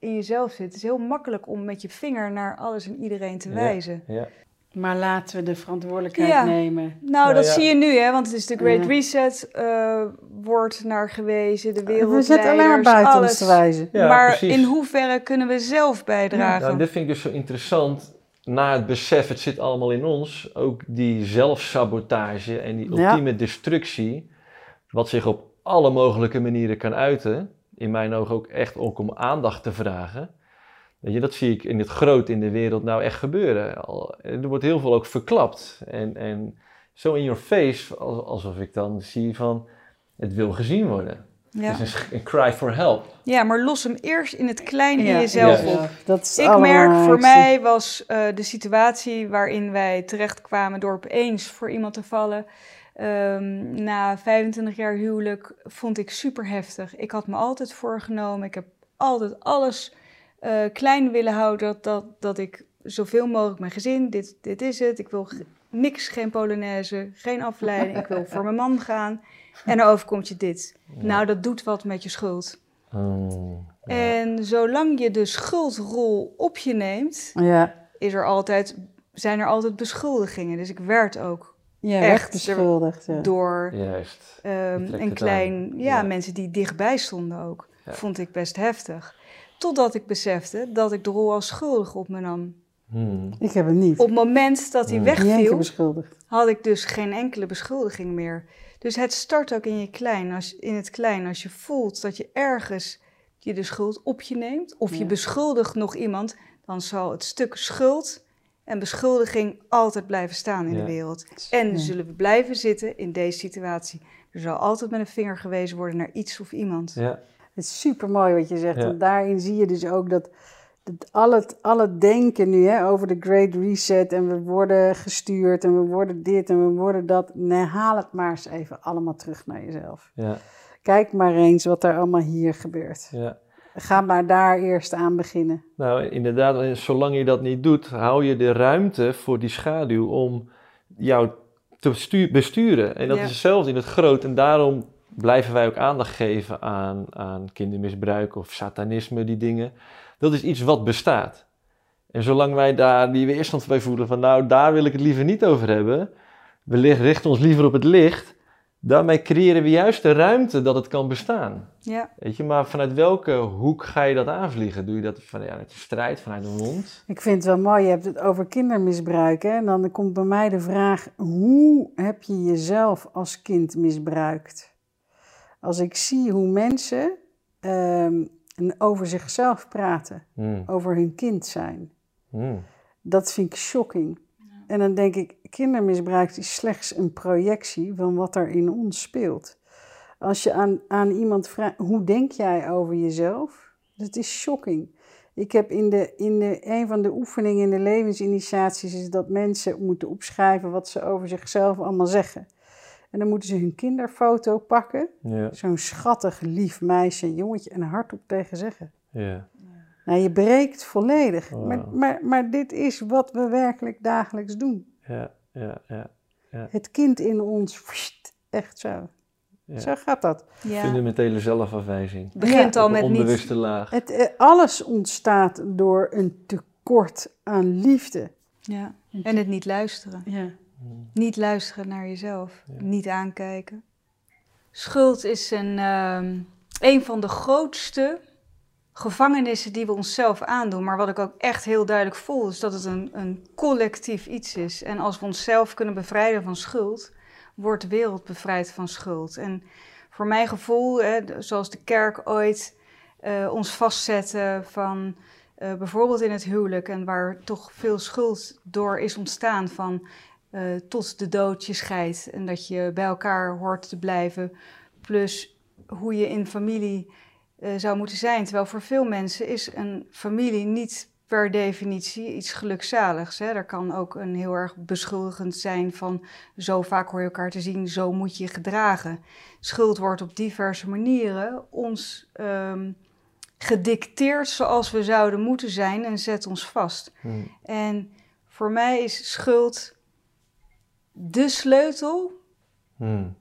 in jezelf zit. Het is heel makkelijk om met je vinger naar alles en iedereen te Ja. wijzen. Ja. Maar laten we de verantwoordelijkheid Ja. nemen. Nou, dat ja. zie je nu, hè, want het is de Great Ja. Reset, eh, wordt naar gewezen, de wereld. We zitten alleen maar buiten ons te wijzen. Ja, maar precies. in hoeverre kunnen we zelf bijdragen? Nou, dit vind ik dus zo interessant. Na het besef, het zit allemaal in ons, ook die zelfsabotage en die Ja. ultieme destructie, wat zich op alle mogelijke manieren kan uiten, in mijn ogen ook echt ook om aandacht te vragen. Weet je, dat zie ik in het groot in de wereld nou echt gebeuren. Al- Er wordt heel veel ook verklapt. En, en zo in your face, al- alsof ik dan zie van, het wil gezien worden. Ja. Het is een, cry for help. ja, maar los hem eerst in het klein in Ja, jezelf ja. op. Dat is Ik merk, voor mij was eh, de situatie waarin wij terechtkwamen door opeens voor iemand te vallen. Ehm, na 25 jaar huwelijk vond ik super heftig. Ik had me altijd voorgenomen. Ik heb altijd alles eh, klein willen houden. Dat, dat, dat ik zoveel mogelijk mijn gezin, dit, dit is het. Ik wil niks, geen polonaise, geen afleiding. Ik wil voor mijn man gaan. En dan overkomt je dit. Nou, dat doet wat met je schuld. Oh, ja. En zolang je de schuldrol op je neemt, Ja, is er altijd, zijn er altijd beschuldigingen. Dus ik werd ook ja Echt, beschuldigd. Ja. door Juist. ehm, een klein, ja, Ja. mensen die dichtbij stonden ook. Ja. Vond ik best heftig. Totdat ik besefte dat ik de rol als schuldig op me nam. Hmm. Ik heb hem niet. Op het moment dat hij Hmm. Wegviel, had ik dus geen enkele beschuldiging meer. Dus het start ook in je klein, als, in het klein. Als je voelt dat je ergens je de schuld op je neemt, of je beschuldigt nog iemand, dan zal het stuk schuld en beschuldiging altijd blijven staan in Ja. de wereld. En Ja. zullen we blijven zitten in deze situatie. Er zal altijd met een vinger gewezen worden naar iets of iemand. Ja. Het is super mooi wat je zegt. Ja. Want daarin zie je dus ook dat, dat al, het, al het denken nu hè, over de Great Reset en we worden gestuurd en we worden dit en we worden dat. Nee, haal het maar eens even allemaal terug naar jezelf. Ja. Kijk maar eens wat er allemaal hier gebeurt. Ja. Ga maar daar eerst aan beginnen. Nou, inderdaad, zolang je dat niet doet, hou je de ruimte voor die schaduw om jou te stu- besturen. En dat Ja. is hetzelfde in het groot. En daarom blijven wij ook aandacht geven aan, aan kindermisbruik of satanisme, die dingen. Dat is iets wat bestaat. En zolang wij daar die weerstand bij voelen van, nou, daar wil ik het liever niet over hebben. We richten ons liever op het licht. Daarmee creëren we juist de ruimte dat het kan bestaan. Ja, Weet je, maar vanuit welke hoek ga je dat aanvliegen? Doe je dat vanuit de strijd, vanuit de mond? Ik vind het wel mooi, je hebt het over kindermisbruik. Hè? En dan komt bij mij de vraag, hoe heb je jezelf als kind misbruikt? Als ik zie hoe mensen ehm, over zichzelf praten, Hmm, over hun kind zijn, hmm, dat vind ik shocking. En dan denk ik, kindermisbruik is slechts een projectie van wat er in ons speelt. Als je aan, aan iemand vraagt, hoe denk jij over jezelf? Dat is shocking. Ik heb in, de, in de, een van de oefeningen in de levensinitiaties is dat mensen moeten opschrijven wat ze over zichzelf allemaal zeggen. En dan moeten ze hun kinderfoto pakken, Ja, zo'n schattig, lief meisje, jongetje, en hardop tegen zeggen. ja, Nou, je breekt volledig. Maar, maar, maar dit is wat we werkelijk dagelijks doen. ja, ja, ja. Het kind in ons, echt zo. Ja. Zo gaat dat. ja. Fundamentele zelfafwijzing. Het begint Ja, al met niet. onbewuste laag. Het, eh, alles ontstaat door een tekort aan liefde. Ja. En het niet luisteren. Ja. Niet luisteren naar jezelf. Niet aankijken. Schuld is een, ehm, een van de grootste gevangenissen die we onszelf aandoen. Maar wat ik ook echt heel duidelijk voel, is dat het een, een collectief iets is. En als we onszelf kunnen bevrijden van schuld, wordt de wereld bevrijd van schuld. En voor mijn gevoel, hè, zoals de kerk ooit eh, ons vastzette van eh, bijvoorbeeld in het huwelijk en waar toch veel schuld door is ontstaan van eh, tot de dood je scheidt en dat je bij elkaar hoort te blijven, plus hoe je in familie eh, zou moeten zijn. Terwijl voor veel mensen is een familie niet per definitie iets gelukzaligs. Hè? Er kan ook een heel erg beschuldigend zijn van zo vaak hoor je elkaar te zien, zo moet je je gedragen. Schuld wordt op diverse manieren ons ehm, gedicteerd zoals we zouden moeten zijn en zet ons vast. Hmm, En voor mij is schuld de sleutel hmm,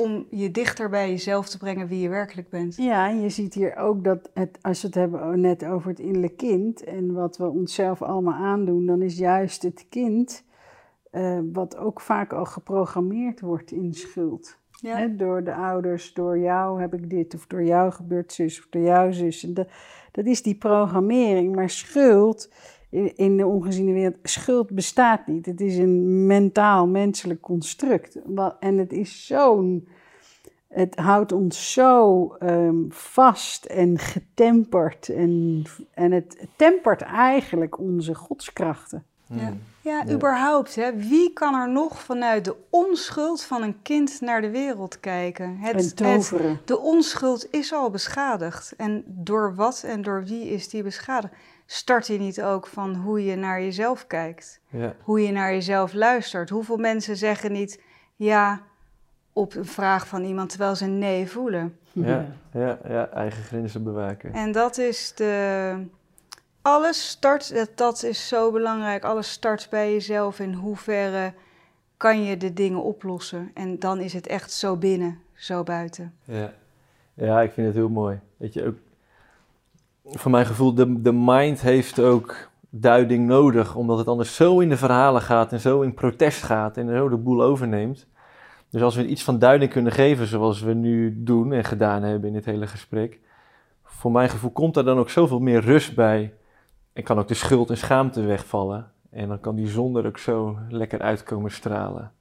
om je dichter bij jezelf te brengen wie je werkelijk bent. ja, en je ziet hier ook dat het, als we het hebben net over het innerlijk kind en wat we onszelf allemaal aandoen, dan is juist het kind eh, wat ook vaak al geprogrammeerd wordt in schuld. Ja. Hè, door de ouders, door jou heb ik dit, of door jou gebeurt zus, of door jou zus. En dat, dat is die programmering. Maar schuld, in, de ongeziene wereld, schuld bestaat niet. Het is een mentaal, menselijk construct. En het is zo'n het houdt ons zo ehm, vast en getemperd. En, en het tempert eigenlijk onze godskrachten. Ja. Mm. Ja, Ja. überhaupt. Hè. Wie kan er nog vanuit de onschuld van een kind naar de wereld kijken? Het, en het, toveren. de onschuld is al beschadigd. En door wat en door wie is die beschadigd? Start je niet ook van hoe je naar jezelf kijkt? Ja. Hoe je naar jezelf luistert? Hoeveel mensen zeggen niet ja op een vraag van iemand terwijl ze nee voelen? Ja. Ja, ja, eigen grenzen bewaken. En dat is de. Alles start, dat, dat is zo belangrijk. Alles start bij jezelf. In hoeverre kan je de dingen oplossen? En dan is het echt zo binnen, zo buiten. Ja. ja, ik vind het heel mooi. Weet je, ook voor mijn gevoel, de, de mind heeft ook duiding nodig, omdat het anders zo in de verhalen gaat en zo in protest gaat en zo de boel overneemt. Dus als we iets van duiding kunnen geven, zoals we nu doen en gedaan hebben in dit hele gesprek, voor mijn gevoel komt er dan ook zoveel meer rust bij en kan ook de schuld en schaamte wegvallen. En dan kan die zon er ook zo lekker uitkomen stralen.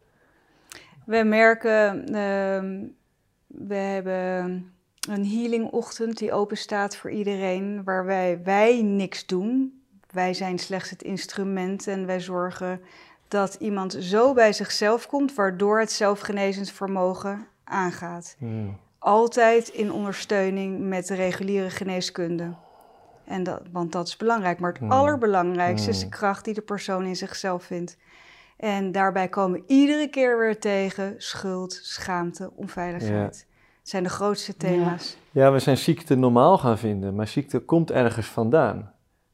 We merken, ehm, we hebben een healingochtend die open staat voor iedereen, waar wij, wij niks doen. Wij zijn slechts het instrument en wij zorgen dat iemand zo bij zichzelf komt, waardoor het zelfgenezend vermogen aangaat. Hmm. Altijd in ondersteuning met de reguliere geneeskunde. En dat, want dat is belangrijk. Maar het Hmm. allerbelangrijkste is de Hmm. kracht die de persoon in zichzelf vindt. En daarbij komen we iedere keer weer tegen schuld, schaamte, onveiligheid. Zijn de grootste thema's. Ja, we zijn ziekte normaal gaan vinden, maar ziekte komt ergens vandaan.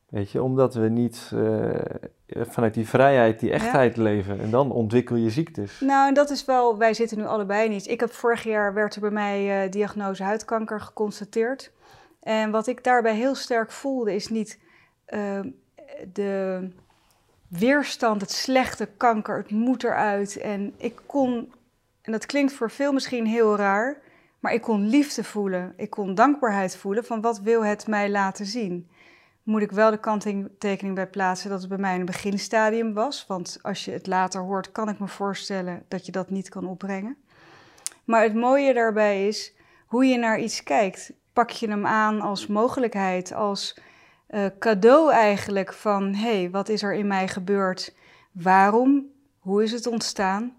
Weet je, omdat we niet eh, vanuit die vrijheid, die echtheid leven. En dan ontwikkel je ziektes. Nou, en dat is wel, wij zitten nu allebei niet. Ik heb vorig jaar, werd er bij mij eh, diagnose huidkanker geconstateerd. En wat ik daarbij heel sterk voelde, is niet eh, de weerstand, het slechte kanker, het moet eruit. En ik kon, en dat klinkt voor veel misschien heel raar, maar ik kon liefde voelen. Ik kon dankbaarheid voelen van wat wil het mij laten zien. Moet ik wel de kanttekening bij plaatsen dat het bij mij een beginstadium was. Want als je het later hoort, kan ik me voorstellen dat je dat niet kan opbrengen. Maar het mooie daarbij is hoe je naar iets kijkt. Pak je hem aan als mogelijkheid, als eh, cadeau eigenlijk van hé, hey, wat is er in mij gebeurd? Waarom? Hoe is het ontstaan?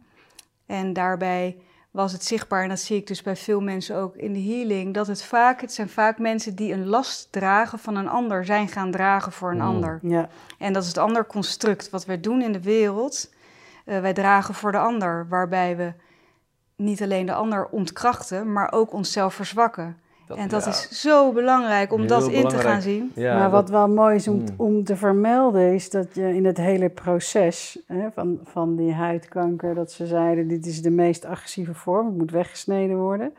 En daarbij was het zichtbaar, en dat zie ik dus bij veel mensen ook in de healing, dat het vaak, het zijn vaak mensen die een last dragen van een ander, zijn gaan dragen voor een Mm. ander. Ja, En dat is het ander construct wat wij doen in de wereld. Eh, wij dragen voor de ander, waarbij we niet alleen de ander ontkrachten, maar ook onszelf verzwakken. En dat ja, is zo belangrijk om Heel dat in te gaan zien. ja, maar dat- wat wel mooi is om, Mm. om te vermelden, is dat je in het hele proces hè, van, van die huidkanker, dat ze zeiden: dit is de meest agressieve vorm, het moet weggesneden worden.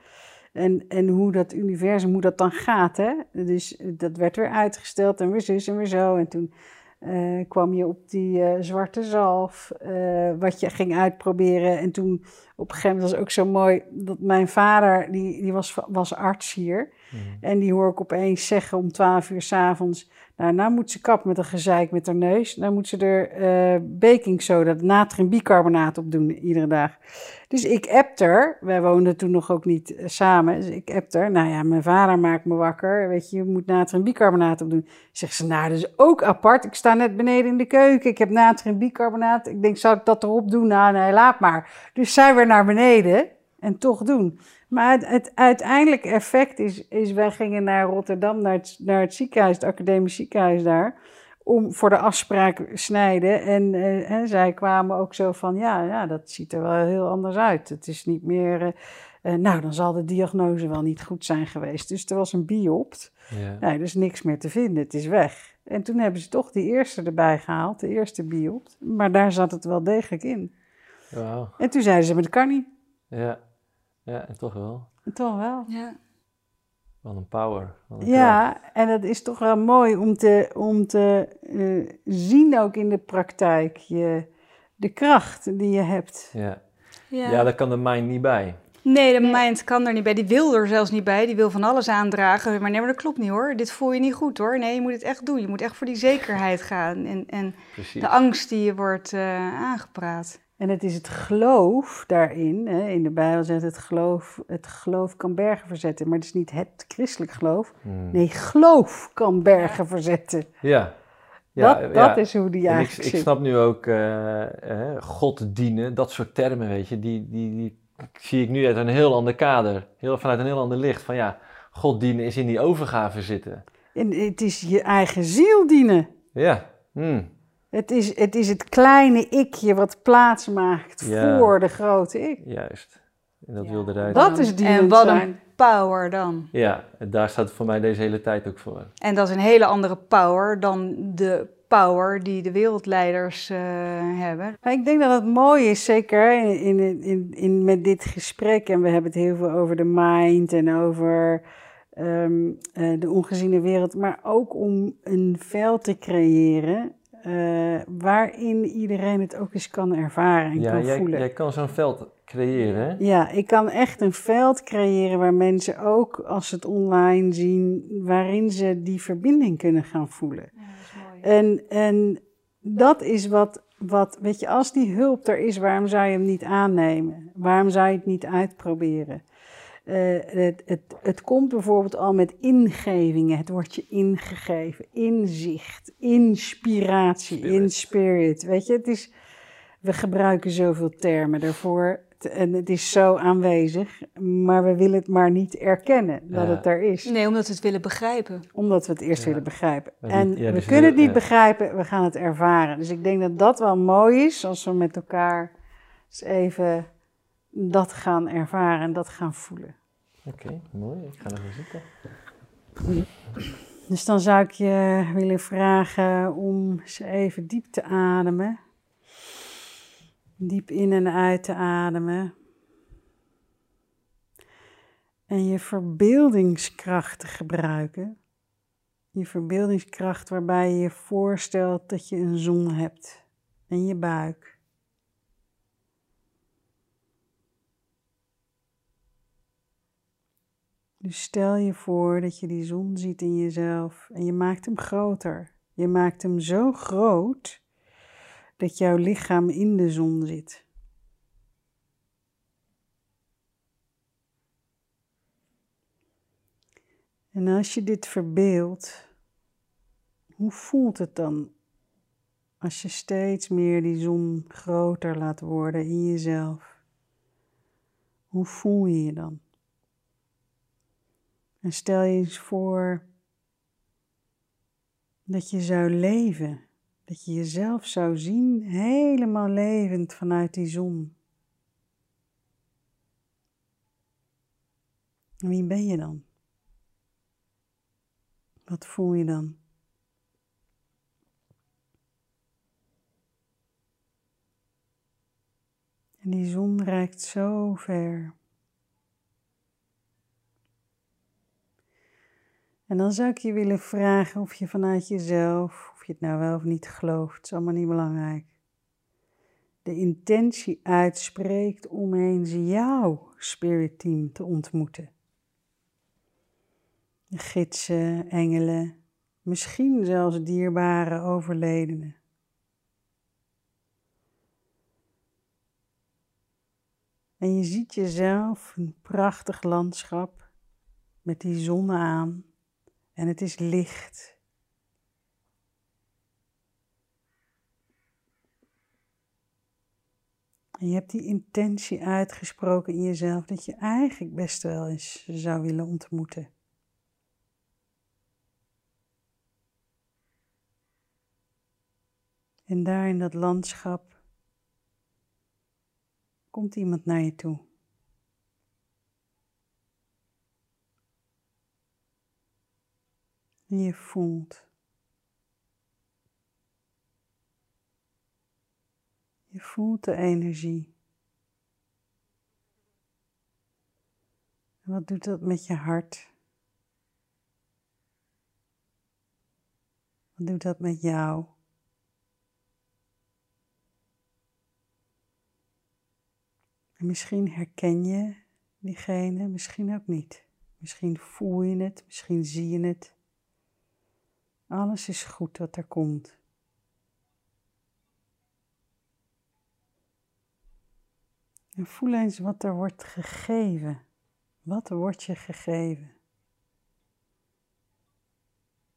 En, en hoe dat universum, hoe dat dan gaat. Hè? Dus dat werd weer uitgesteld en weer zus en weer zo. En toen eh, kwam je op die eh, zwarte zalf, eh, wat je ging uitproberen. En toen op een gegeven moment was ook zo mooi dat mijn vader, die, die was, was arts hier. Mm. En die hoor ik opeens zeggen om 12 uur s'avonds. Nou, nou moet ze kap met een gezeik met haar neus. Nou moet ze er eh baking soda, natriumbicarbonaat op doen iedere dag. Dus ik app er. Wij woonden toen nog ook niet eh, samen. Dus ik app er. Nou ja, mijn vader maakt me wakker. Weet je, je moet natriumbicarbonaat op doen. Zegt ze, nou, is ook apart. Ik sta net beneden in de keuken. Ik heb natriumbicarbonaat. Ik denk, zal ik dat erop doen? Nou, nee, laat maar. Dus zij weer naar beneden en toch doen. Maar het, het uiteindelijke effect is, is, wij gingen naar Rotterdam, naar het, naar het ziekenhuis, het academisch ziekenhuis daar, om voor de afspraak snijden. En, eh, en zij kwamen ook zo van, ja, ja, dat ziet er wel heel anders uit. Het is niet meer, eh, eh, nou, dan zal de diagnose wel niet goed zijn geweest. Dus er was een biopt. ja. Nee, er is niks meer te vinden, het is weg. En toen hebben ze toch die eerste erbij gehaald, de eerste biopt. Maar daar zat het wel degelijk in. Wauw. En toen zeiden ze, maar dat kan niet. Ja. Ja, en toch wel. Toch wel. Ja. Wat een power. wat een kracht. Ja, en dat is toch wel mooi om te, om te eh, zien ook in de praktijk je, de kracht die je hebt. Ja. Ja. ja, daar kan de mind niet bij. Nee, de mind kan er niet bij. Die wil er zelfs niet bij. Die wil van alles aandragen. Maar nee, maar dat klopt niet hoor. Dit voel je niet goed hoor. Nee, je moet het echt doen. Je moet echt voor die zekerheid gaan. En, en Precies. de angst die je wordt eh, aangepraat. En het is het geloof daarin. Hè, in de Bijbel zegt het geloof, het geloof kan bergen verzetten. Maar het is niet het christelijk geloof. Hmm. Nee, geloof kan bergen verzetten. Ja. dat ja. dat is hoe die En ik, eigenlijk ik zit. snap nu ook eh, eh, God dienen, dat soort termen, weet je, die, die, die zie ik nu uit een heel ander kader, heel, vanuit een heel ander licht. Van ja, God dienen is in die overgave zitten. En het is je eigen ziel dienen. Ja, hmm. Het is, het is het kleine ikje wat plaats maakt Ja. voor de grote ik. juist. En dat Ja. wilde eruit. Dat is dienend En wat zijn. een power dan. Ja, en daar staat voor mij deze hele tijd ook voor. En dat is een hele andere power dan de power die de wereldleiders eh, hebben. Maar ik denk dat het mooi is, zeker in, in, in, in, met dit gesprek. En we hebben het heel veel over de mind en over ehm, eh, de ongeziene wereld. Maar ook om een veld te creëren eh, waarin iedereen het ook eens kan ervaren en Ja, kan jij, voelen. jij kan zo'n veld creëren, hè? Ja, ik kan echt een veld creëren waar mensen ook, als ze het online zien, waarin ze die verbinding kunnen gaan voelen. Ja, dat is mooi. En, en dat is wat, wat, weet je, als die hulp er is, waarom zou je hem niet aannemen? Waarom zou je het niet uitproberen? Eh, het, het, het komt bijvoorbeeld al met ingevingen. Het wordt je ingegeven. Inzicht, inspiratie, Spirit. in spirit. Weet je, het is, we gebruiken zoveel termen daarvoor. En het is zo aanwezig, maar we willen het maar niet erkennen dat Ja. het er is Nee, omdat we het willen begrijpen. omdat we het eerst Ja. willen begrijpen. En ja, we kunnen het niet ja. begrijpen, we gaan het ervaren. Dus ik denk dat dat wel mooi is als we met elkaar eens even dat gaan ervaren en dat gaan voelen. Oké, mooi. Ik ga even zitten. Dus dan zou ik je willen vragen om eens even diep te ademen. Diep in en uit te ademen. En je verbeeldingskracht te gebruiken. Je verbeeldingskracht waarbij je je voorstelt dat je een zon hebt in je buik. Dus stel je voor dat je die zon ziet in jezelf en je maakt hem groter. Je maakt hem zo groot dat jouw lichaam in de zon zit. En als je dit verbeeldt, hoe voelt het dan als je steeds meer die zon groter laat worden in jezelf? Hoe voel je je dan? En stel je eens voor dat je zou leven, dat je jezelf zou zien helemaal levend vanuit die zon. En wie ben je dan? Wat voel je dan? En die zon reikt zo ver. En dan zou ik je willen vragen of je vanuit jezelf, of je het nou wel of niet gelooft, is allemaal niet belangrijk, de intentie uitspreekt om eens jouw spirit team te ontmoeten. Gidsen, engelen, misschien zelfs dierbare overledenen. En je ziet jezelf een prachtig landschap met die zon aan en het is licht. En je hebt die intentie uitgesproken in jezelf dat je eigenlijk best wel eens zou willen ontmoeten. En daar in dat landschap komt iemand naar je toe. En je voelt. Je voelt de energie. En wat doet dat met je hart? Wat doet dat met jou? En misschien herken je diegene, misschien ook niet. Misschien voel je het, misschien zie je het. Alles is goed wat er komt. En voel eens wat er wordt gegeven. Wat wordt je gegeven?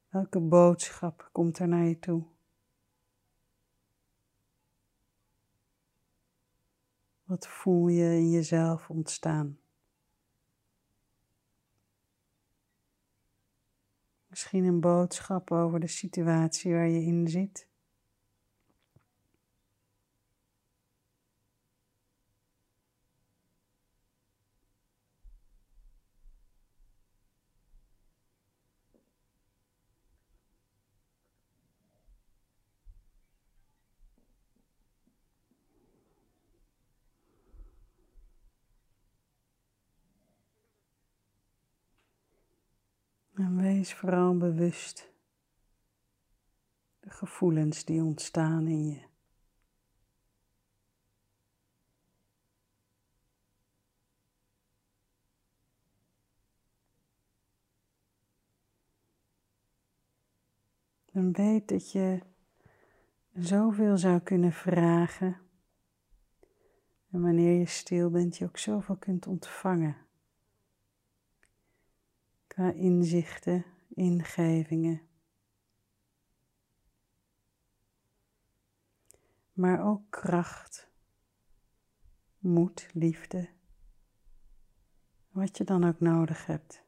Welke boodschap komt er naar je toe? Wat voel je in jezelf ontstaan? Misschien een boodschap over de situatie waar je in zit. En wees vooral bewust de gevoelens die ontstaan in je. En weet dat je zoveel zou kunnen vragen. En wanneer je stil bent, je ook zoveel kunt ontvangen qua inzichten, ingevingen. Maar ook kracht, moed, liefde, wat je dan ook nodig hebt.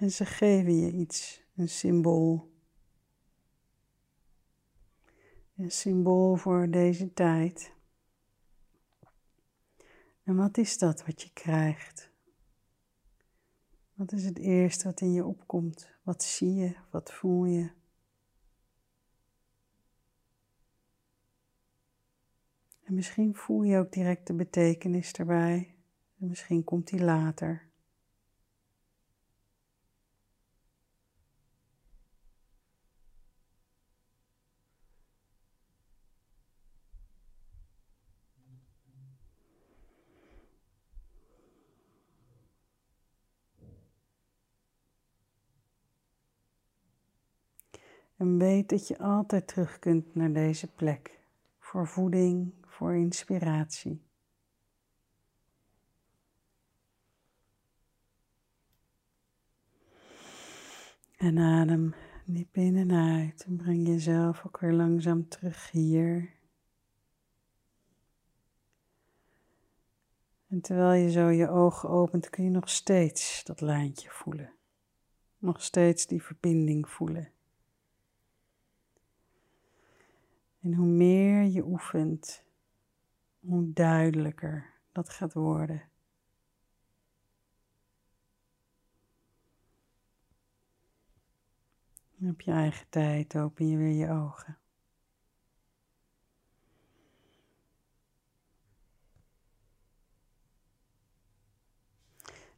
En ze geven je iets, een symbool. Een symbool voor deze tijd. En wat is dat wat je krijgt? Wat is het eerste wat in je opkomt? Wat zie je? Wat voel je? En misschien voel je ook direct de betekenis erbij. En misschien komt die later. En weet dat je altijd terug kunt naar deze plek voor voeding, voor inspiratie. En adem diep in en uit en breng jezelf ook weer langzaam terug hier. En terwijl je zo je ogen opent, kun je nog steeds dat lijntje voelen. Nog steeds die verbinding voelen. En hoe meer je oefent, hoe duidelijker dat gaat worden. En op je eigen tijd open je weer je ogen.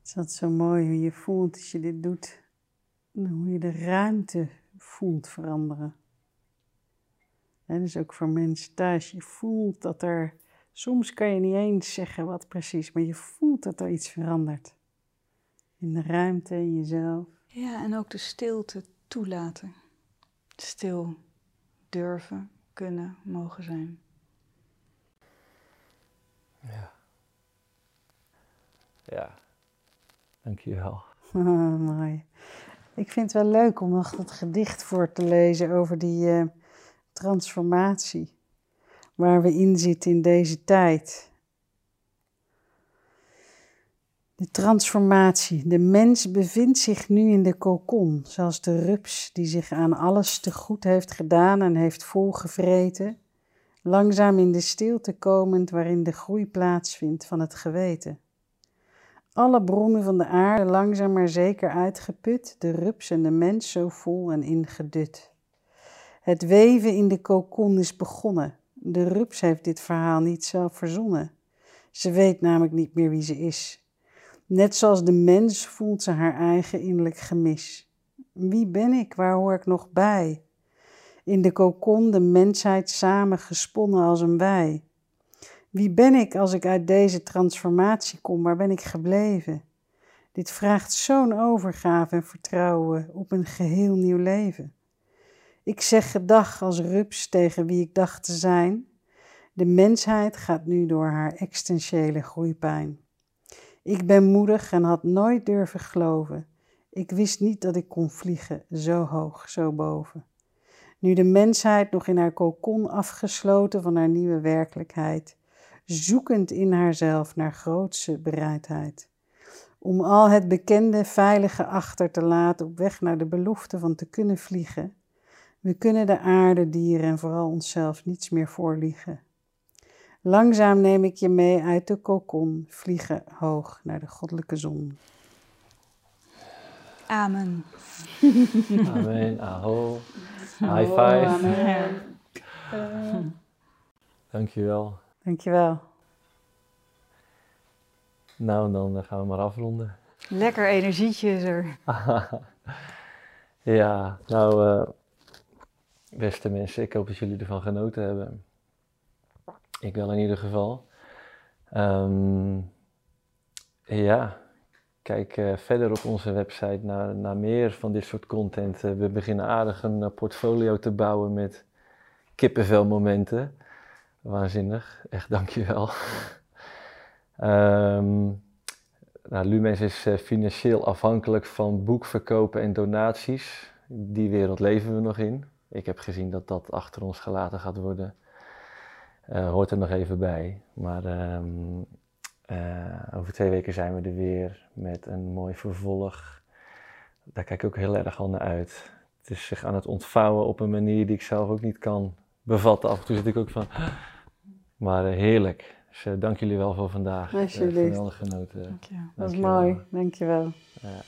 Het is altijd zo mooi hoe je voelt als je dit doet. En hoe je de ruimte voelt veranderen. En dus ook voor mensen thuis, je voelt dat er, soms kan je niet eens zeggen wat precies, maar je voelt dat er iets verandert. In de ruimte, in jezelf. Ja, en ook de stilte toelaten. Stil durven, kunnen, mogen zijn. Ja. Ja, dankjewel. Oh, mooi. Ik vind het wel leuk om nog dat gedicht voor te lezen over die uh, transformatie waar we in zitten in deze tijd. De transformatie. De mens bevindt zich nu in de kokon, zoals de rups die zich aan alles te goed heeft gedaan en heeft volgevreten, langzaam in de stilte komend waarin de groei plaatsvindt van het geweten. Alle bronnen van de aarde langzaam maar zeker uitgeput, de rups en de mens zo vol en ingedut. Het weven in de kokon is begonnen. De rups heeft dit verhaal niet zelf verzonnen. Ze weet namelijk niet meer wie ze is. Net zoals de mens voelt ze haar eigen innerlijk gemis. Wie ben ik? Waar hoor ik nog bij? In de kokon de mensheid samen gesponnen als een wij. Wie ben ik als ik uit deze transformatie kom? Waar ben ik gebleven? Dit vraagt zo'n overgave en vertrouwen op een geheel nieuw leven. Ik zeg gedag als rups tegen wie ik dacht te zijn. De mensheid gaat nu door haar existentiële groeipijn. Ik ben moedig en had nooit durven geloven. Ik wist niet dat ik kon vliegen, zo hoog, zo boven. Nu de mensheid nog in haar kokon afgesloten van haar nieuwe werkelijkheid, zoekend in haarzelf naar grootse bereidheid. Om al het bekende, veilige achter te laten op weg naar de belofte van te kunnen vliegen. We kunnen de aarde, dieren en vooral onszelf niets meer voorliegen. Langzaam neem ik je mee uit de kokon, vliegen hoog naar de goddelijke zon. Amen. Amen, aho. High five. Amen. Dankjewel. Dankjewel. Nou, dan eh, gaan we maar afronden. Lekker energietje is er. ja, nou, eh, beste mensen, ik hoop dat jullie ervan genoten hebben. Ik wel in ieder geval. Ehm, ja, kijk eh, verder op onze website naar, naar meer van dit soort content. Eh, we beginnen aardig een eh, portfolio te bouwen met kippenvelmomenten. Waanzinnig, echt dankjewel. um, nou, Lumens is financieel afhankelijk van boekverkopen en donaties. Die wereld leven we nog in. Ik heb gezien dat dat achter ons gelaten gaat worden. Uh, hoort er nog even bij. Maar um, uh, over twee weken zijn we er weer met een mooi vervolg. Daar kijk ik ook heel erg al naar uit. Het is zich aan het ontvouwen op een manier die ik zelf ook niet kan bevatten. Af en toe zit ik ook van. Maar uh, heerlijk. Dus dank jullie wel voor vandaag. Alsjeblieft. geweldig genoten. Dank je. Dat is mooi, dankjewel. Ja.